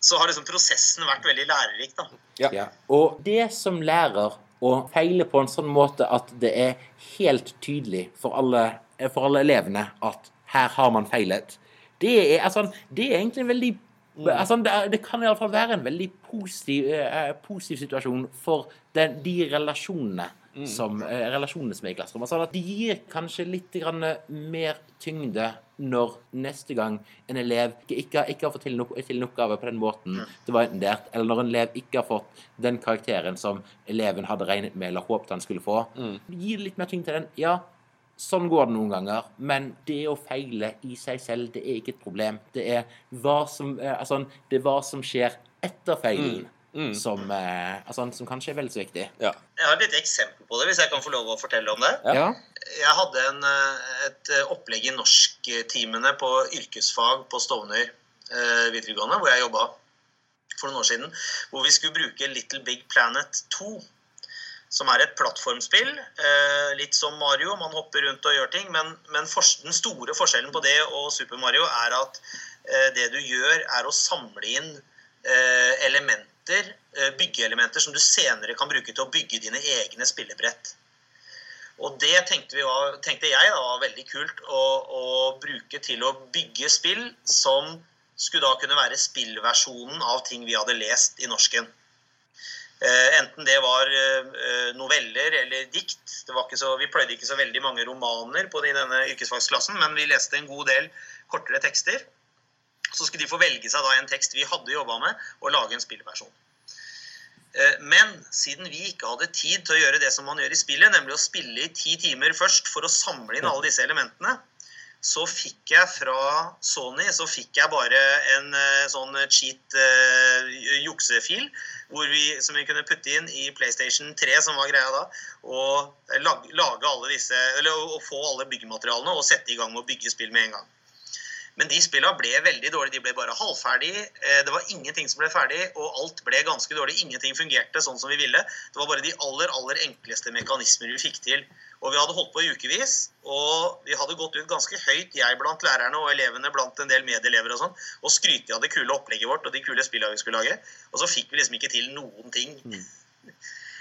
Så har liksom prosessen vært veldig lærerik. da. Ja. Og det som lærer å feile på en sånn måte at det er helt tydelig for alle, for alle elevene at her har man feilet, det er, altså, det er egentlig en veldig altså, det, det kan iallfall være en veldig positiv, eh, positiv situasjon for den, de relasjonene som eh, relasjonene som er i klasserommet. Sånn at de gir kanskje litt grann mer tyngde når neste gang en elev ikke, ikke har fått til en, til oppgave på den måten det var intendert, eller når en elev ikke har fått den karakteren som eleven hadde regnet med eller håpet han skulle få. Gi litt mer tyngde til den. Ja, Sånn går det noen ganger, men det å feile i seg selv, det er ikke et problem. Det er hva som, eh, altså, det er hva som skjer etter feilen, Som, eh, altså, som kanskje er vel så viktig. Ja. Jeg har et lite eksempel på det, hvis jeg kan få lov å fortelle om det. Ja. Jeg hadde en, eh, et eh, opplegg i norsktimene på yrkesfag på Stovner eh, videregående, hvor jeg jobba for noen år siden, hvor vi skulle bruke Little Big Planet 2. Som er et plattformspill. Eh, litt som Mario, man hopper rundt og gjør ting. Men, men den store forskjellen på det og Super Mario er at det du gjør, er å samle inn eh, elementer, eh, byggeelementer, som du senere kan bruke til å bygge dine egne spillebrett. Og det tenkte, var, tenkte jeg da var veldig kult å, å bruke til å bygge spill som skulle da kunne være spillversjonen av ting vi hadde lest i norsken. Eh, enten det var eh, noveller eller dikt. Så, vi pløyde ikke så veldig mange romaner på denne yrkesfagsklassen, men vi leste en god del kortere tekster. Så skulle de få velge seg da en tekst vi hadde jobba med, og lage en spillversjon. Eh, Men siden vi ikke hadde tid til å gjøre det som man gjør i spillet, nemlig å spille i ti timer først for å samle inn alle disse elementene, så fikk jeg fra Sony så fikk jeg bare en eh, sånn cheat uh, juksefil hvor vi, som vi kunne putte inn i PlayStation 3, som var greia da, og lage alle disse, eller å få alle byggematerialene og sette i gang med å bygge spill med en gang. Men de spillene ble veldig dårlige. De ble bare halvferdige. Eh, Det var ingenting som ble ferdig, og alt ble ganske dårlig. Ingenting fungerte sånn som vi ville. Det var bare de aller, aller enkleste mekanismer vi fikk til. Og vi hadde holdt på i ukevis, og vi hadde gått ut ganske høyt, jeg blant lærerne og elevene blant en del medelever og sånn, og skryte av det kule opplegget vårt og de kule spillene vi skulle lage. Og så fikk vi liksom ikke til noen ting.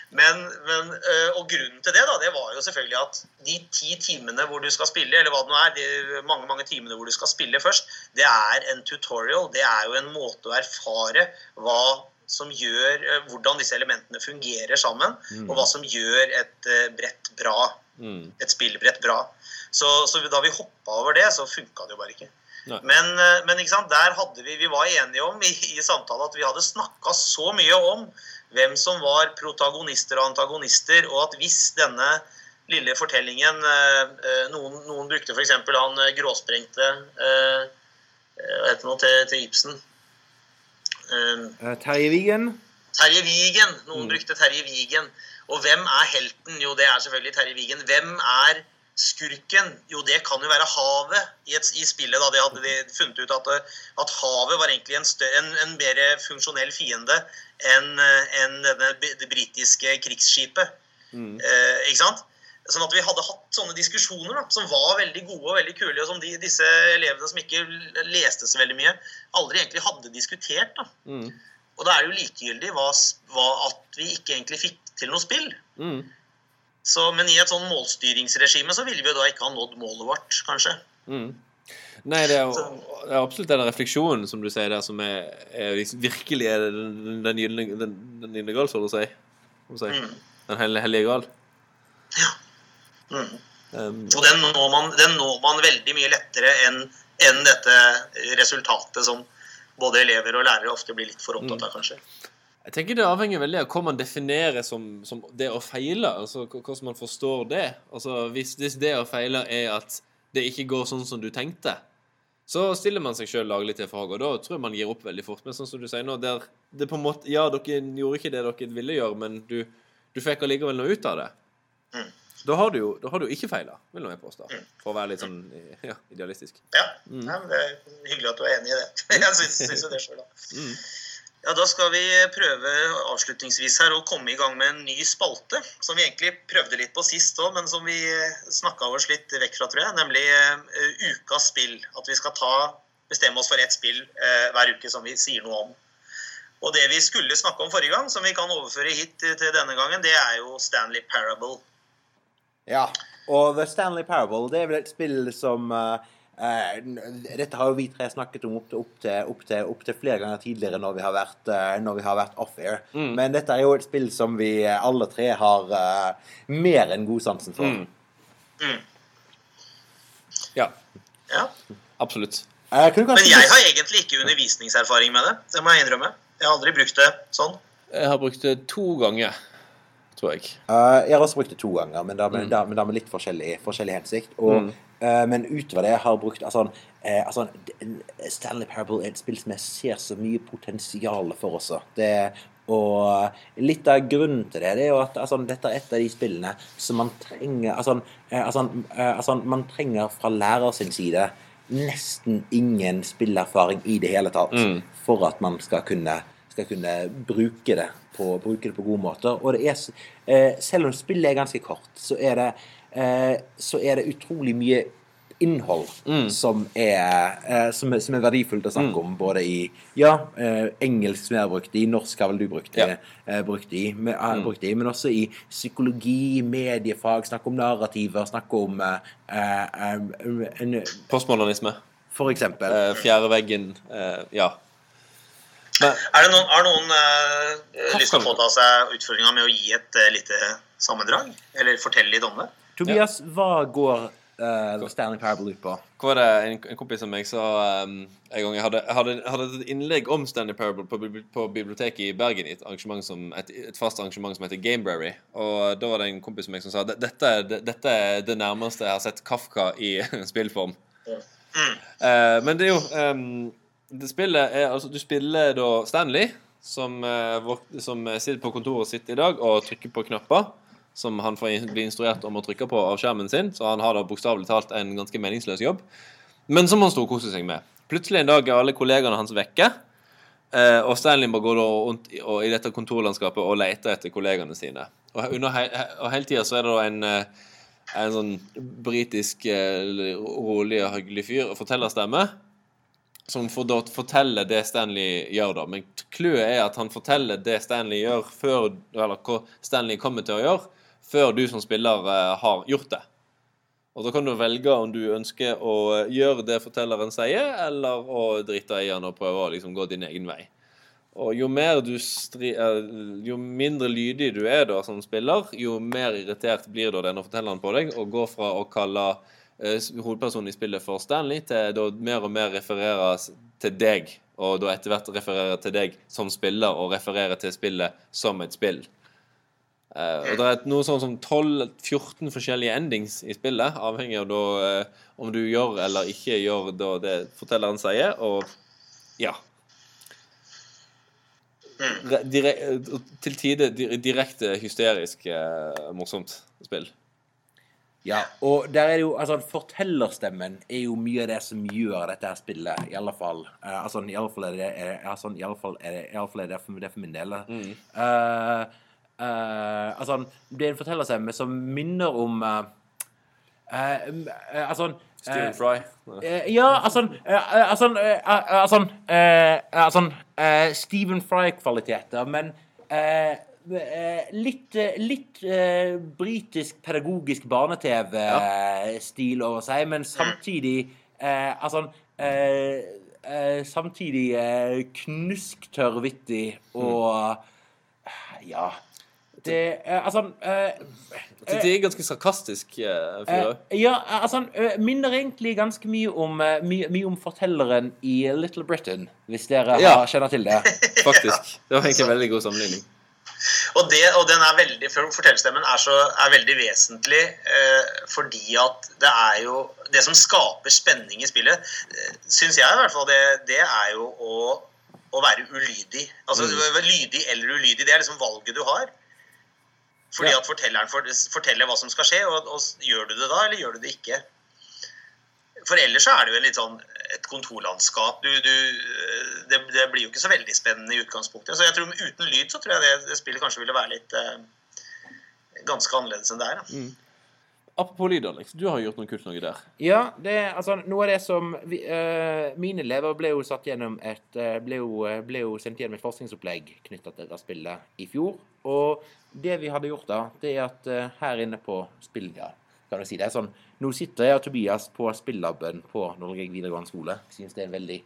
Men, men, øh, og grunnen til det da, det var jo selvfølgelig at de ti timene hvor du skal spille, eller hva det nå er, de mange mange timene hvor du skal spille først, det er en tutorial. Det er jo en måte å erfare hva som gjør, øh, hvordan disse elementene fungerer sammen, og hva som gjør et øh, brett bra, Mm. et spillbrett bra. Så, så da vi hoppa over det, så funka det jo bare ikke. Men, men ikke sant, der hadde vi, vi var enige om i, i samtalen at vi hadde snakka så mye om hvem som var protagonister og antagonister, og at hvis denne lille fortellingen eh, eh, Noen, noen brukte f.eks. han eh, gråsprengte Hva heter nå til, til Ibsen? Terje Wigen. Terje Wigen. Noen brukte Terje Wigen. Og hvem er helten? Jo, det er selvfølgelig Terje Wigen. Hvem er skurken? Jo, det kan jo være havet i, et, i spillet. da De hadde de funnet ut at, at havet var egentlig en, større, en, en mer funksjonell fiende enn en det britiske krigsskipet. Mm. Eh, ikke sant? Sånn at vi hadde hatt sånne diskusjoner da, som var veldig gode og veldig kule, og som de, disse elevene som ikke leste så veldig mye, aldri egentlig hadde diskutert. da. Mm. Og da er det jo likegyldig hva, hva, at vi ikke egentlig fikk til noe spill. Mm. Så, men i et sånn målstyringsregime så ville vi jo da ikke ha nådd målet vårt, kanskje. Mm. Nei, det er, det er absolutt den refleksjonen som du sier der, som er, er liksom, virkelig er den, den den, den gylne gral, så å si. Mm. Den hellige, hellige Ja. Mm. Um, Og den når, man, den når man veldig mye lettere enn enn dette resultatet som både elever og lærere ofte blir litt for opptatt av, kanskje. Jeg tenker det avhenger veldig av hva man definerer som, som det å feile. Altså hvordan man forstår det. Altså hvis, hvis det å feile er at det ikke går sånn som du tenkte, så stiller man seg sjøl laglig til fag, og da tror jeg man gir opp veldig fort. Men sånn som du sier nå, der det på en måte Ja, dere gjorde ikke det dere ville gjøre, men du, du fikk allikevel noe ut av det. Mm. Da har du jo da har du ikke feila, vil jeg påstå. For å være litt sånn ja, idealistisk. Ja, Mm. ja men det er hyggelig at du er enig i det. Jeg syns, syns jo det sjøl, da. Mm. Ja, Da skal vi prøve avslutningsvis her å komme i gang med en ny spalte. Som vi egentlig prøvde litt på sist òg, men som vi snakka oss litt vekk fra, tror jeg. Nemlig uh, ukas spill. At vi skal ta, bestemme oss for ett spill uh, hver uke som vi sier noe om. Og det vi skulle snakke om forrige gang, som vi kan overføre hit til denne gangen, det er jo Stanley Parable. Ja. Og The Stanley Parable det er vel et spill som eh, eh, Dette har jo vi tre snakket om opptil opp til, opp til, opp til flere ganger tidligere når vi har vært, eh, vi har vært off-air. Mm. Men dette er jo et spill som vi alle tre har uh, mer enn godsansen for. Mm. Mm. Ja, Ja. absolutt. Uh, Men jeg har egentlig ikke undervisningserfaring med det. Det må jeg innrømme. Jeg har aldri brukt det sånn. Jeg har brukt det to ganger, tror jeg. Uh, jeg har også brukt det to ganger, men da med, Mm. med litt forskjellig, forskjellig hensikt. Og, eh, men utover det jeg har brukt altså, uh, altså, Stanley Parable er et spill som jeg ser så mye potensial for også. Det, og litt av grunnen til det, det er jo at altså, dette er et av de spillene som man trenger altså, altså, altså, Man trenger fra lærer sin side nesten ingen spillerfaring i det hele tatt Mm. for at man skal kunne skal kunne bruke det på, bruke det på gode måter. Og det er, eh, selv om spillet er ganske kort, så er det, eh, så er det utrolig mye innhold Mm. som, er, eh, som, er, som er verdifullt å snakke om, både i ja, engelsk som jeg har brukt i, norsk har vel du brukt, Ja. brukt i, men, Mm. brukt i, men også i psykologi, mediefag, snakke om narrativer, snakke om uh, uh, uh, Postmodernisme. For eksempel. Fjerde veggen. Eh, ja. Men Er det noen, har noen uh, lyst til å påta seg utfordringa med å gi et uh, lite sammendrag? Eller fortelle litt om det? Tobias, hva går uh, Stanley Parable ut på? hva var det en, en kompis av meg sa um, en gang jeg hadde, hadde, hadde et innlegg om Stanley Parable på, på biblioteket i Bergen i et, arrangement som, et, et fast arrangement som heter Gamebrary. Og da var det en kompis av meg som sa "Dette- dette, er det- dette er det nærmeste jeg har sett Kafka i spillform. Mm. Uh, men det er jo um, det spillet er, altså, Du spiller da Stanley, som, eh, som sitter på kontoret sitt i dag og trykker på knapper. Som han får bli instruert om å trykke på av skjermen sin. Så han har da bokstavelig talt en ganske meningsløs jobb. Men som han storkoser seg med. Plutselig en dag er alle kollegaene hans vekke. eh, Og Stanley må gå rundt i, dette kontorlandskapet og lete etter kollegaene sine. Og, he- og hele tida så er det da en eh, en sånn britisk eh, rolig og hyggelig fyr og fortellerstemme som får da fortelle det Stanley gjør, da. Men clouet er at han forteller det Stanley gjør, før, eller hva Stanley kommer til å gjøre, før du som spiller eh, har gjort det. Og da kan du velge om du ønsker å eh, gjøre det fortelleren sier, eller å drite i han og prøve å liksom gå din egen vei. Og jo stri, eh, jo mindre lydig du er da som spiller, jo mer irritert blir da denne fortelleren på deg, og går fra å kalle hovedpersonen i spillet for Stanley til da mer og mer referere til deg, og da etter hvert referere til deg som spiller, og referere til spillet som et spill. Uh, og det er noe sånn som 12-14 forskjellige endings i spillet, avhengig av da uh, om du gjør eller ikke gjør da det fortelleren sier, og ja. Re- dire, til tider direkte hysterisk uh, morsomt spill. Ja, og der er det jo Altså, fortellerstemmen er jo mye av det som gjør dette her spillet, i alle fall. Uh, altså, i alle fall er det er, altså, i alle fall er det, i alle fall er det, for, det for min del. Mm. Uh, uh, altså, det er en fortellerstemme som minner om Altså Stephen eh, Fry. Ja, altså altså, altså, altså Stephen Fry-kvaliteter, men eh, litt, eh, litt uh, britisk pedagogisk barne-TV-stil over seg, men samtidig uh, Altså uh, eh, Samtidig uh, knusktørr vittig og Ja. Det eh, Altså det er ganske sarkastisk eh, fyr òg. Eh, ja, altså han eh, minner egentlig ganske mye om, eh, mye, mye om fortelleren i Little Britain, hvis dere Ja. har, kjenner til det. Faktisk. Det var egentlig en veldig god sammenligning. Og, det, og den er veldig, for fortellerstemmen er, så, er veldig vesentlig eh, fordi at det er jo Det som skaper spenning i spillet, eh, syns jeg i hvert fall, det, det er jo å, å være ulydig. Altså lydig eller ulydig, det er liksom valget du har. Fordi Ja. at fortelleren for, forteller hva som skal skje, og, og gjør du det da, eller gjør du det ikke? For ellers så er det jo en litt sånn et kontorlandskap. Du, du, det, det blir jo ikke så veldig spennende i utgangspunktet. Så jeg tror Uten lyd så tror jeg det, det spillet kanskje ville være litt eh, ganske annerledes enn det er. Da. Apropos lyd, Alex. Du har gjort noe kult noe der. Ja, det altså noe av det som vi, uh, Mine elever ble jo satt gjennom et eh, ble, jo, eh, ble jo sendt gjennom et forskningsopplegg knytta til dette spillet i fjor. Og det vi hadde gjort da, det er at uh, her inne på spillet ja, kan du si. Det er sånn, Nå sitter jeg og Tobias på spillaben på Norge videregående skole. Jeg synes det er veldig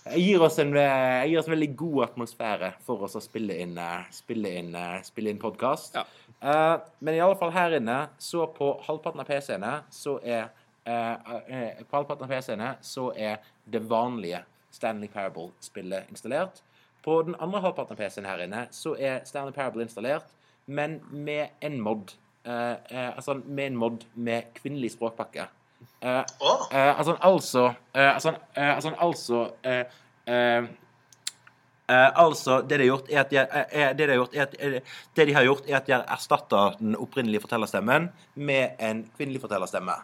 jeg gir, oss en, jeg gir oss en veldig god atmosfære for oss å spille inn, eh, spille inn, eh, spille inn podkast. Ja. Uh, men i alle fall her inne, så på halvparten av PC-ene, så er uh, uh, På halvparten av PC-ene så er det vanlige Stanley Parable-spillet installert. På den andre halvparten av PC-en her inne så er Stanley Parable installert, men med en mod. Eh, eh, altså med en mod med kvinnelig språkpakke. Eh, Eh, altså, altså eh, altså, altså, altså eh, eh, eh, altså, det de har gjort, er at de, har gjort, det de har gjort, er at de har erstatta den opprinnelige fortellerstemmen med en kvinnelig fortellerstemme.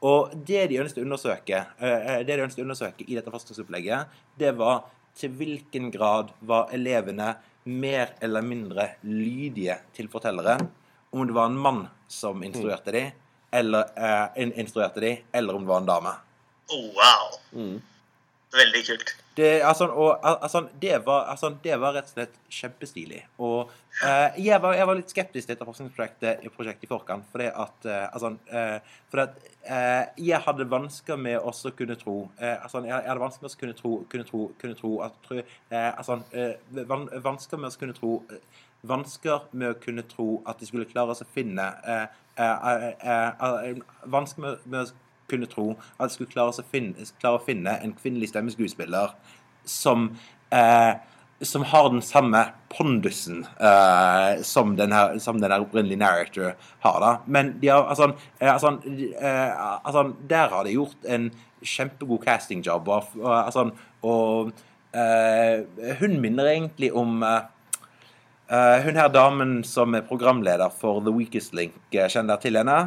Og det de ønsket å undersøke, det de ønsket å undersøke i dette forskningsopplegget, det var til hvilken grad var elevene mer eller mindre lydige til fortelleren. Om det var en mann som instruerte de, eller, eh, instruerte de, eller om det var en dame. oh, wow. Mm. Veldig kult. Det, altså, og, altså, det, var, altså, det var rett og slett kjempestilig. Og eh, jeg, var, jeg var litt skeptisk til dette forskningsprosjektet i prosjektet i forkant. Fordi at, eh, altså, eh, fordi at eh, jeg hadde vansker med å kunne tro eh, altså, jeg, jeg hadde vansker med å kunne tro, kunne tro, kunne tro at tro, eh, altså, eh, Vansker med å kunne tro Vansker med å kunne tro at de skulle klare å finne eh, eh, eh, Vansker med, å kunne tro at de skulle klare, å finne, klare å finne en kvinnelig stemmeskuespiller som som har den samme pondusen som den her, som den her opprinnelige narrator har. da. Men de har, altså, altså, altså, der har de gjort en kjempegod castingjobb. Og, og, altså, og hun minner egentlig om eh, hun her damen som er programleder for The Weakest Link. Eh, Kjenner dere til henne?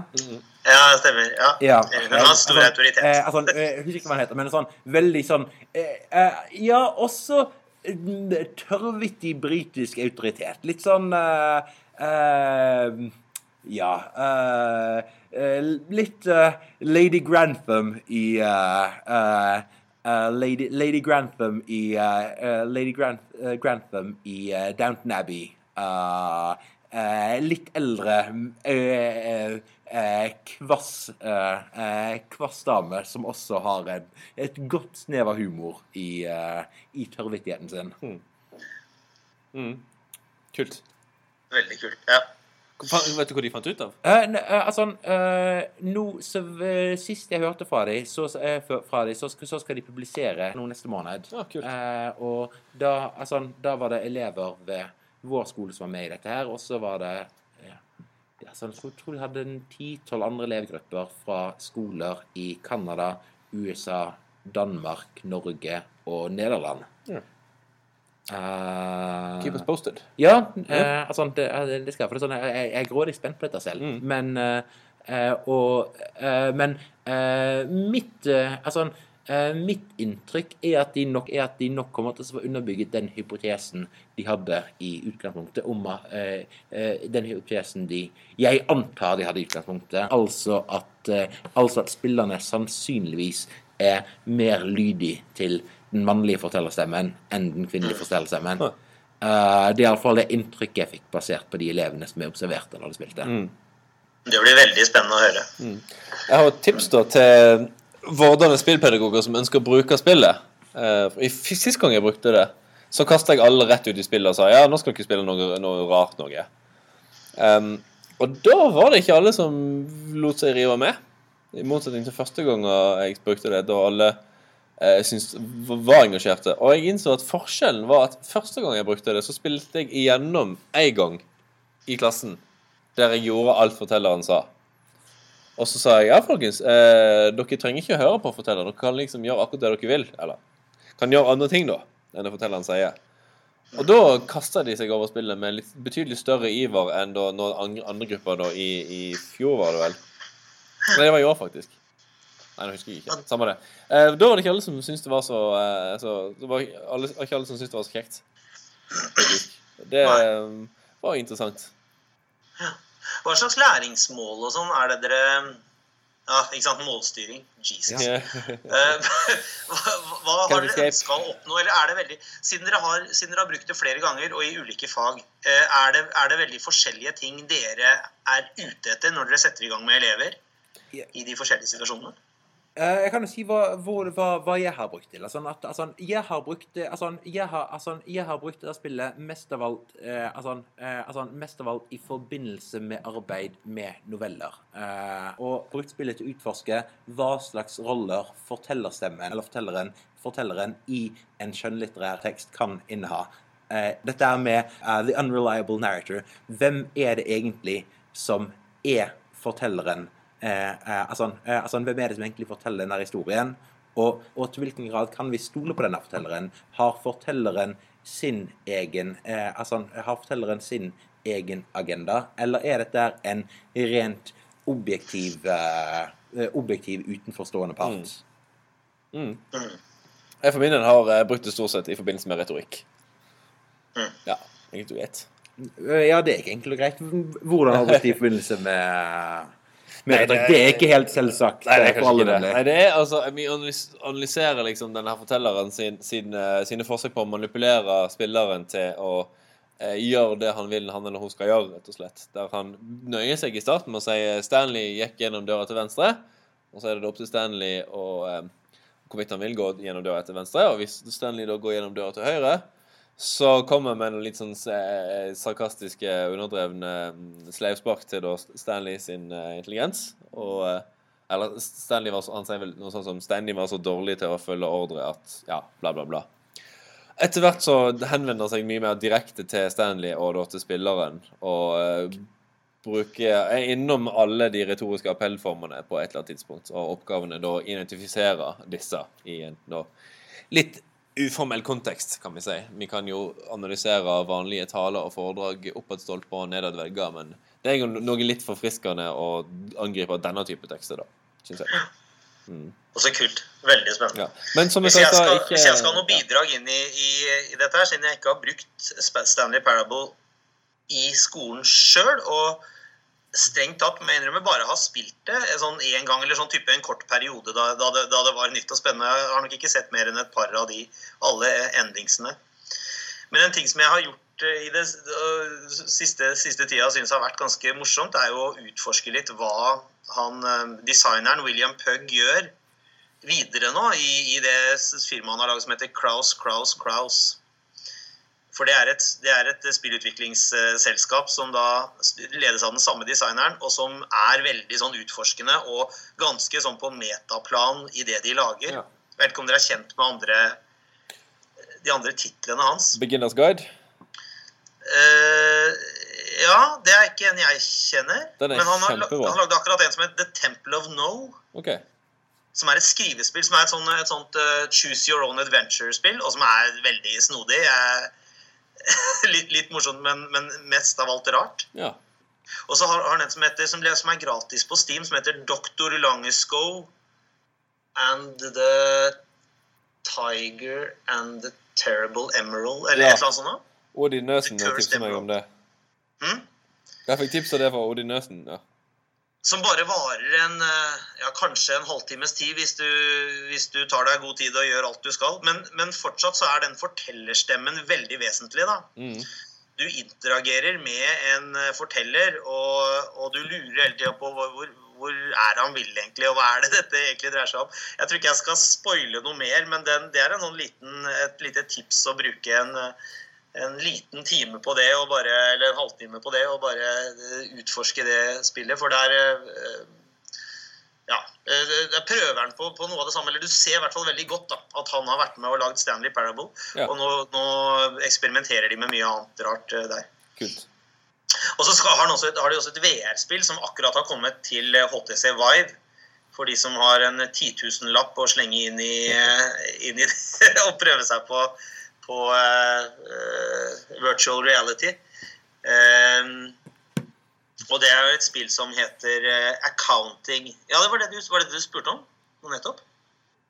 Ja, stemmer. Ja. Ja. Hun har stor altså, autoritet. Eh, altså, eh, jeg husker ikke hva hun heter, men sånn veldig sånn eh, Ja, også mm, tørrvittig britisk autoritet. Litt sånn eh, Ja Litt Lady Grantham i Lady, Lady Grantham i eh, eh, Lady Granth, Grantham i eh, Downton Abbey. Eh, eh, litt eldre eh, eh, eh, kvass kvass dame som også har en, et godt snev av humor i, i tørrvittigheten sin. Mm. Kult. Veldig kult. Ja. Vet du hva de fant ut av? Uh, eh, altså, uh, no, så, uh, Sist jeg hørte fra dem, så, eh, fra- de, så, så skal de publisere noe neste måned. Ja, kult. Eh, og da, altså, da var det elever ved vår skole som var med i dette her, og så var det altså, Jeg tror, de hadde en ti-tolv andre elevgrupper fra skoler i Canada, USA, Danmark, Norge og Nederland. Ja. Eh, Keep us posted. ja, eh, altså, det, eh, det skal jeg. For det er sånn, jeg, jeg er grådig spent på dette selv. Mm. Men, eh, og, men mitt Altså, mitt inntrykk er at, de nok, er at de nok kommer til å få underbygget den hypotesen de hadde i utgangspunktet, om den hypotesen de Jeg antar de hadde i utgangspunktet. Altså at, altså at spillerne sannsynligvis er mer lydige til den mannlige fortellerstemmen enn den kvinnelige fortellerstemmen. Ja. Uh, det er iallfall det inntrykket jeg fikk basert på de elevene som jeg observerte når de spilte. Mm. Det blir veldig spennende å høre. Jeg har et tips da til vordende spillpedagoger som ønsker å bruke spillet. Uh, i Sist gang jeg brukte det, så kasta jeg alle rett ut i spillet og sa ja, nå skal dere spille noe, noe rart noe. Um, og da var det ikke alle som lot seg rive med. I motsetning til første gang jeg brukte det, da alle eh, syns, var engasjerte. Og jeg innså at forskjellen var at første gang jeg brukte det, så spilte jeg igjennom én gang i klassen der jeg gjorde alt fortelleren sa. Og så sa jeg ja, folkens, eh, dere trenger ikke å høre på fortelleren. Dere kan liksom gjøre akkurat det dere vil. Eller kan gjøre andre ting, da, enn det fortelleren sier. Og da kasta de seg over spillet med litt betydelig større iver enn da andre, andre grupper da i, i fjor, var det vel. Nei, det var i år, faktisk. Nei, nå husker jeg ikke. Samme det. Eh, da var det ikke alle som syntes det var så, eh, så Det var alle, ikke alle som syntes det var så kjekt. Det eh, var interessant. Hva slags læringsmål og sånn er det dere Ja, ikke sant, målstyring. Jesus. Ja. Eh, hva, hva har dere ønska å oppnå? Eller er det veldig Siden dere har, siden dere har brukt det flere ganger og i ulike fag, eh, er det, er det veldig forskjellige ting dere er ute etter når dere setter i gang med elever? I de forskjellige situasjonene? Eh, Jeg kan jo si hva, hvor, hva, hva jeg har brukt til. Altså, at, altså, jeg har brukt altså, jeg, har, altså, jeg har brukt det spillet mest av alt eh, altså, eh, altså, mest av alt i forbindelse med arbeid med noveller. Eh, og brukt spillet til å utforske hva slags roller fortellerstemmen eller fortelleren, fortelleren i en skjønnlitterær tekst kan inneha. Eh, dette er med uh, The Unreliable Narrator. Hvem er det egentlig som er fortelleren? Eh, eh, altså, eh, altså, hvem er det som egentlig forteller denne historien? Og, og til hvilken grad kan vi stole på denne fortelleren? Har fortelleren sin egen eh, altså, Har fortelleren sin egen agenda, eller er dette en rent objektiv eh, objektiv utenforstående part? Mm. Mm. Jeg for min del har eh, brukt det stort sett i forbindelse med retorikk. Mm. Ja, enkelt og greit. Ja, det er ikke enkelt og greit. Hvordan har du brukt det i forbindelse med, med Nei, det- det, det er ikke helt selvsagt Nei, det er eh, kanskje ikke det. Nei, det er altså, Vi analyserer liksom denne fortelleren sin, sin, eh, sine forsøk på å manipulere spilleren til å eh, gjøre det han vil han eller hun skal gjøre, rett og slett. Der han nøyer seg i starten med å si eh, Stanley gikk gjennom døra til venstre, og så er det opp til Stanley å eh, hvorvidt han vil gå gjennom døra til venstre. Og hvis Stanley da går gjennom døra til høyre, så kommer med noen litt sånn eh, sarkastiske, underdrevne mm, sleivspark til da Stanley sin eh, intelligens. Og eh, Eller Stanley var han sier vel noe sånt som Stanley var så dårlig til å følge ordre at Ja, bla, bla, bla. Etter hvert så henvender han seg mye mer direkte til Stanley og da til spilleren. Og bruker, er innom alle de retoriske appellformene på et eller annet tidspunkt. Og oppgaven er da å identifisere disse i en da litt uformell kontekst, kan vi si. Vi kan jo analysere vanlige taler og foredrag oppadstolper og nedadvegger, men det er jo noe litt forfriskende å angripe denne type tekster, da, syns jeg. Mm. Også kult. Veldig spennende. Ja. Men som Hvis jeg, skal, ikke hvis jeg skal ha noe bidrag inn i, i, i dette, her, siden jeg ikke har brukt Stanley Parable i skolen sjøl, og strengt tatt må jeg innrømme bare har spilt det en sånn gang eller sånn type en kort periode da, da, det, da det var nytt og spennende. Jeg har nok ikke sett mer enn et par av de alle endingsene. Men en ting som jeg har gjort eh, i det øh, siste, siste tida syns har vært ganske morsomt, er jo å utforske litt hva han, designeren William Pugg gjør videre nå i, i det firmaet han har laget som heter Kraus, Kraus, Kraus. For det er et, det er et spillutviklingsselskap som da ledes av den samme designeren, og som er veldig sånn utforskende og ganske sånn på metaplan i det de lager. Ja. Jeg vet ikke om dere er kjent med andre, de andre titlene hans. Beginners Guide. Uh, ja, det er ikke en jeg kjenner. Den er men han har, han lagde akkurat en som heter The Temple of No. Okay Som er et skrivespill, som er et, sånt, et sånt uh, choose your own adventure-spill, og som er veldig snodig. Jeg- litt, litt morsomt, men, men mest av alt rart. Ja. Og så har har han en som, heter, som, som er gratis på Steam, som heter Dr. Langesco and the Tiger and the Terrible Emerald, eller Ja. et eller annet sånt. Odin Nøsen tipset meg om det. Hmm? Jeg fikk tips av det fra Odin Nøsen. ja. Som bare varer en, eh, ja, kanskje en halvtimes tid hvis du, hvis du tar deg god tid og gjør alt du skal. Men, men fortsatt så er den fortellerstemmen veldig vesentlig. da. Mm. Du interagerer med en eh, forteller, og, og du lurer hele tida på hvor, hvor, er han vil egentlig, og hva er det dette egentlig dreier seg om. Jeg tror ikke jeg skal spoile noe mer, men den, det er en sånn liten, et lite tips å bruke en, eh, en liten time på det, og bare, eller en halvtime på det, og bare eh, utforske det spillet. For det er eh, ja, der det er prøveren på, på noe av det samme. eller Du ser i hvert fall veldig godt da, at han har vært med og lagd Stanley Parable. Ja. Og nå, nå eksperimenterer de med mye annet rart eh, der. Kult. Og så har, han også har de også et VR-spill som akkurat har kommet til eh, HTC Vive. For de som har en 10 000-lapp å slenge inn i, eh, inn i det og prøve seg på, på eh, eh, virtual reality. Eh, og det er jo et spill som heter eh, Accounting Ja, det var det, du, var det du spurte om nå nettopp?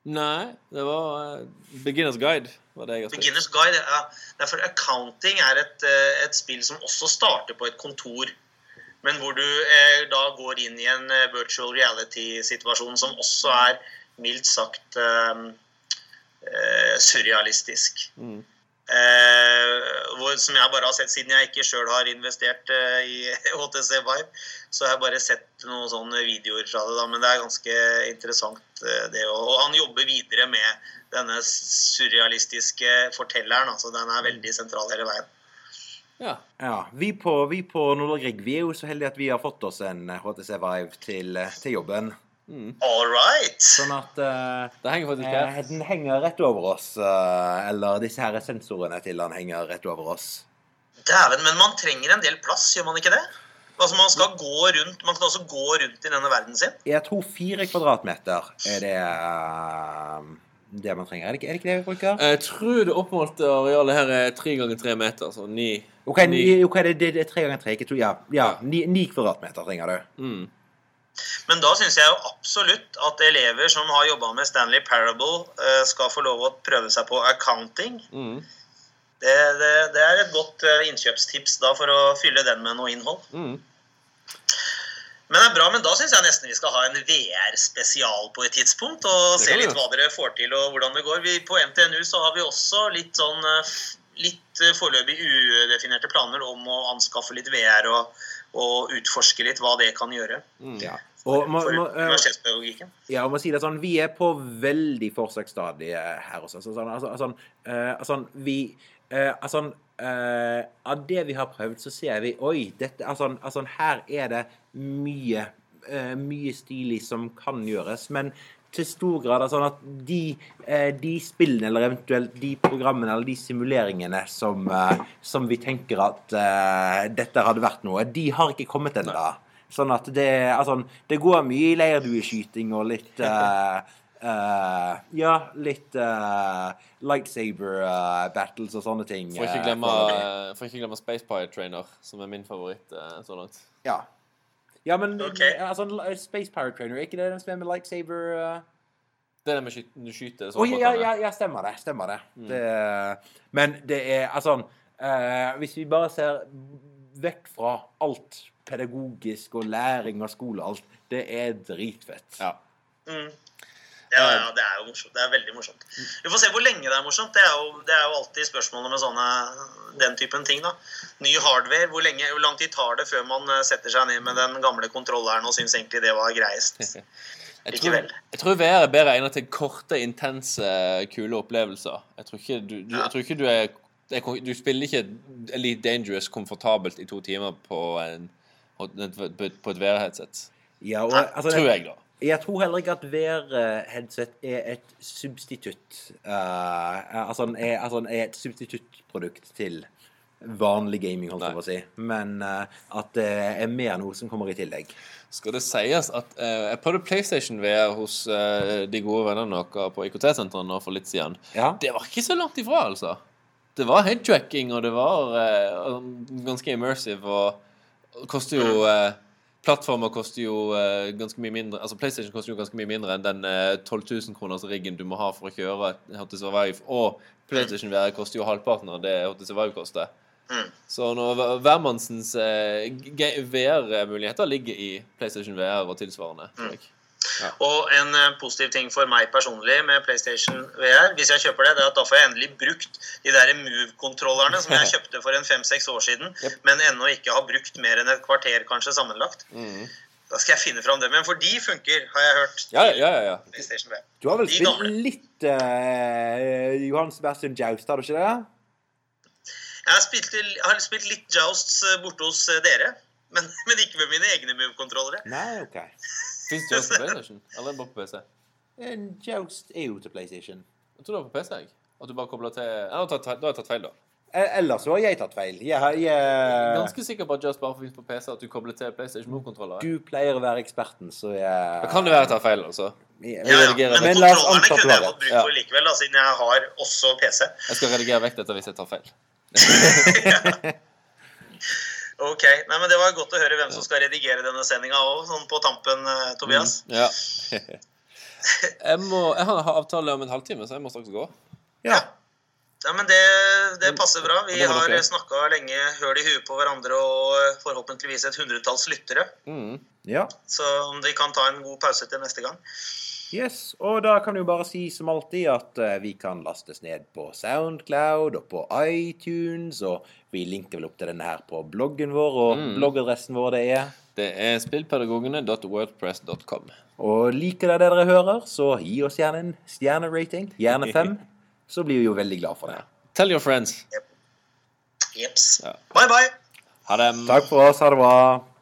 Nei, det var Beginners Guide. var det jeg har. Beginners Guide. Ja. Derfor Accounting er et, et spill som også starter på et kontor. Men hvor du eh, da går inn i en virtual reality-situasjon som også er mildt sagt eh, eh, surrealistisk. Mm. Eh, hvor, som jeg bare har sett siden jeg ikke sjøl har investert eh, i HTC Vive. Så har jeg bare sett noen sånne videoer fra det, da, men det er ganske interessant. eh, det Og, og han jobber videre med denne surrealistiske fortelleren. altså Den er veldig sentral hele veien. Ja. Ja, vi på, vi på Nordre Grieg vi er jo så heldige at vi har fått oss en HTC Vive til, eh, til jobben. All right! Sånn at uh, Det henger faktisk eh, her. den henger rett over oss. Uh, eller disse her sensorene til den henger rett over oss. Dæven, men man trenger en del plass, gjør man ikke det? Altså Man skal gå rundt, man kan også gå rundt i denne verden sin. Jeg tror fire kvadratmeter er det uh, det man trenger. Er det, ikke, er det ikke det vi bruker? Jeg tror det oppmålte arealet her er tre ganger tre meter, så ni. Ok, ni, okay det, det, det er tre ganger tre. Ikke to, ja, ja ni, ni kvadratmeter trenger du. Mm. Men da syns jeg jo absolutt at elever som har jobba med Stanley Parable, eh, skal få lov å prøve seg på accounting. Mm. Det, det, det er et godt eh, innkjøpstips da for å fylle den med noe innhold. Mm. Men det er bra, men da syns jeg nesten vi skal ha en VR-spesial på et tidspunkt. Og se litt hva dere får til og hvordan det går. Vi, på NTNU så har vi også litt sånn eh, litt eh, foreløpig udefinerte planer om å anskaffe litt VR og, og utforske litt hva det kan gjøre. Mm. Ja. Og må, For må, eh, universitetspedagogikken. ja, og må si det sånn, vi er på veldig forsøksstadiet her også. Så, sånn, altså, altså, eh, altså, vi eh, altså, eh, Av det vi har prøvd, så ser vi Oi, dette, altså, altså, her er det mye eh, mye stilig som kan gjøres. Men til stor grad altså, at de, eh, de spillene eller eventuelt de programmene eller de simuleringene som, eh, som vi tenker at eh, dette hadde vært noe, de har ikke kommet ennå. Sånn at det, altså, det går mye i leirdueskyting og litt uh, Uh, Ja, litt uh, lightsaber uh, battles og sånne ting. Får ikke glemme, uh, får ikke glemme Space Pirate Trainer, som er min favoritt så langt. Ja. Ja, men okay. altså, Space Pirate Trainer, er ikke det den som er med lightsaber uh... Det er den med sky skyter Å, ja, ja, ja, ja, stemmer det. Stemmer det. det men det er altså uh, Hvis vi bare ser vekk fra alt pedagogisk og læring og skole og alt, det er dritfett. Ja. Mm. Ja, ja, det er jo morsomt. Det er veldig morsomt. Vi får se hvor lenge det er morsomt. Det er jo, det er jo alltid spørsmålet med sånne, den typen ting. da. Ny hardware, hvor, lenge, hvor lang tid tar det før man eh, setter seg ned med den gamle kontrolleren og syns egentlig det var greiest? Jeg tror, jeg tror VR er bedre egnet til korte, intense, kule opplevelser. Jeg tror ikke du, du, jeg tror ikke du er Du spiller ikke Elite Dangerous komfortabelt i to timer på, en, på et VR-headset. Ja, altså, Tror jeg, da. Jeg tror heller ikke at VR-headset er et substitutt. uh, altså, er, altså, er et substituttprodukt til vanlig gaming, holdt jeg på å si. Men uh, at det er mer noe som kommer i tillegg. Skal det sies at uh, jeg prøvde PlayStation VR hos uh, de gode vennene våre på IKT-senteret nå for litt siden. Ja. Det var ikke så langt ifra, altså. Det var headtracking, og det var eh, ganske immersive, og det koster jo eh, Plattformer koster jo eh, ganske mye mindre Altså PlayStation koster jo ganske mye mindre enn den eh, 12 000 kroners riggen du må ha for å kjøre HTC Vive, og PlayStation VR koster jo halvparten av det HTC Vive koster. Mm. Så når hver- hvermannsens eh, VR-muligheter ligger i PlayStation VR og tilsvarende. tror Og en eh, positiv ting for meg personlig med PlayStation VR, hvis jeg kjøper det, det er at da får jeg endelig brukt de der Move-kontrollerne som jeg kjøpte for en fem-seks år siden, Yep. men ennå ikke har brukt mer enn et kvarter kanskje sammenlagt. Mm. Da skal jeg finne fram det. Men for de funker, har jeg hørt. Ja, ja, ja. ja. PlayStation VR. Du har vel De spilt gamle. litt uh, Johan Sebastian Joust, har du ikke det? Jeg har spilt, jeg har spilt litt Jousts eh, borte hos dere, men, men ikke med mine egne Move-kontrollere. Nei, OK. Fins også på PlayStation? Eller bare på PC? En Joust er jo til PlayStation. Jeg tror det var på PC. jeg. At du bare kobler til Ja, Da har jeg tatt feil- da har jeg tatt feil, da. Eh, Ellers så har jeg tatt feil. Jeg, har- jeg, Ganske sikker på at Just bare fins på PC, at du kobler til PlayStation Move-kontrollere. du pleier å være eksperten, så jeg Da kan det være jeg tar feil, altså. Jeg- Ja, ja. redigerer Men Men la oss kontrollerne anta at du kunne har jeg rett. fått bruk for likevel, da, siden jeg har også PC. Jeg skal redigere vekk dette hvis jeg tar feil. Ok, Nei, men Det var godt å høre hvem som skal redigere denne sendinga òg, sånn på tampen, Tobias. Tobias. Ja. Jeg, må, jeg har avtale om en halvtime, så jeg må straks gå. Ja. Ja, men det, det passer bra. Vi har snakka lenge høl i huet på hverandre og eh, forhåpentligvis et hundretalls lyttere. Mm. ja. Så om de kan ta en god pause til neste gang. Yes, og da kan vi jo bare si som alltid at eh, vi kan lastes ned på Soundcloud og på iTunes, og vi linker vel opp til denne her på bloggen vår, og bloggadressen vår det er Det er spillpedagogene.wordpress.com. Og liker dere det dere hører, så gi oss gjerne en stjernerating, gjerne fem, så blir vi jo veldig glad for det. Tell your friends. Jeps. Ja. Bye, bye. Ha det. Takk for oss, ha det bra.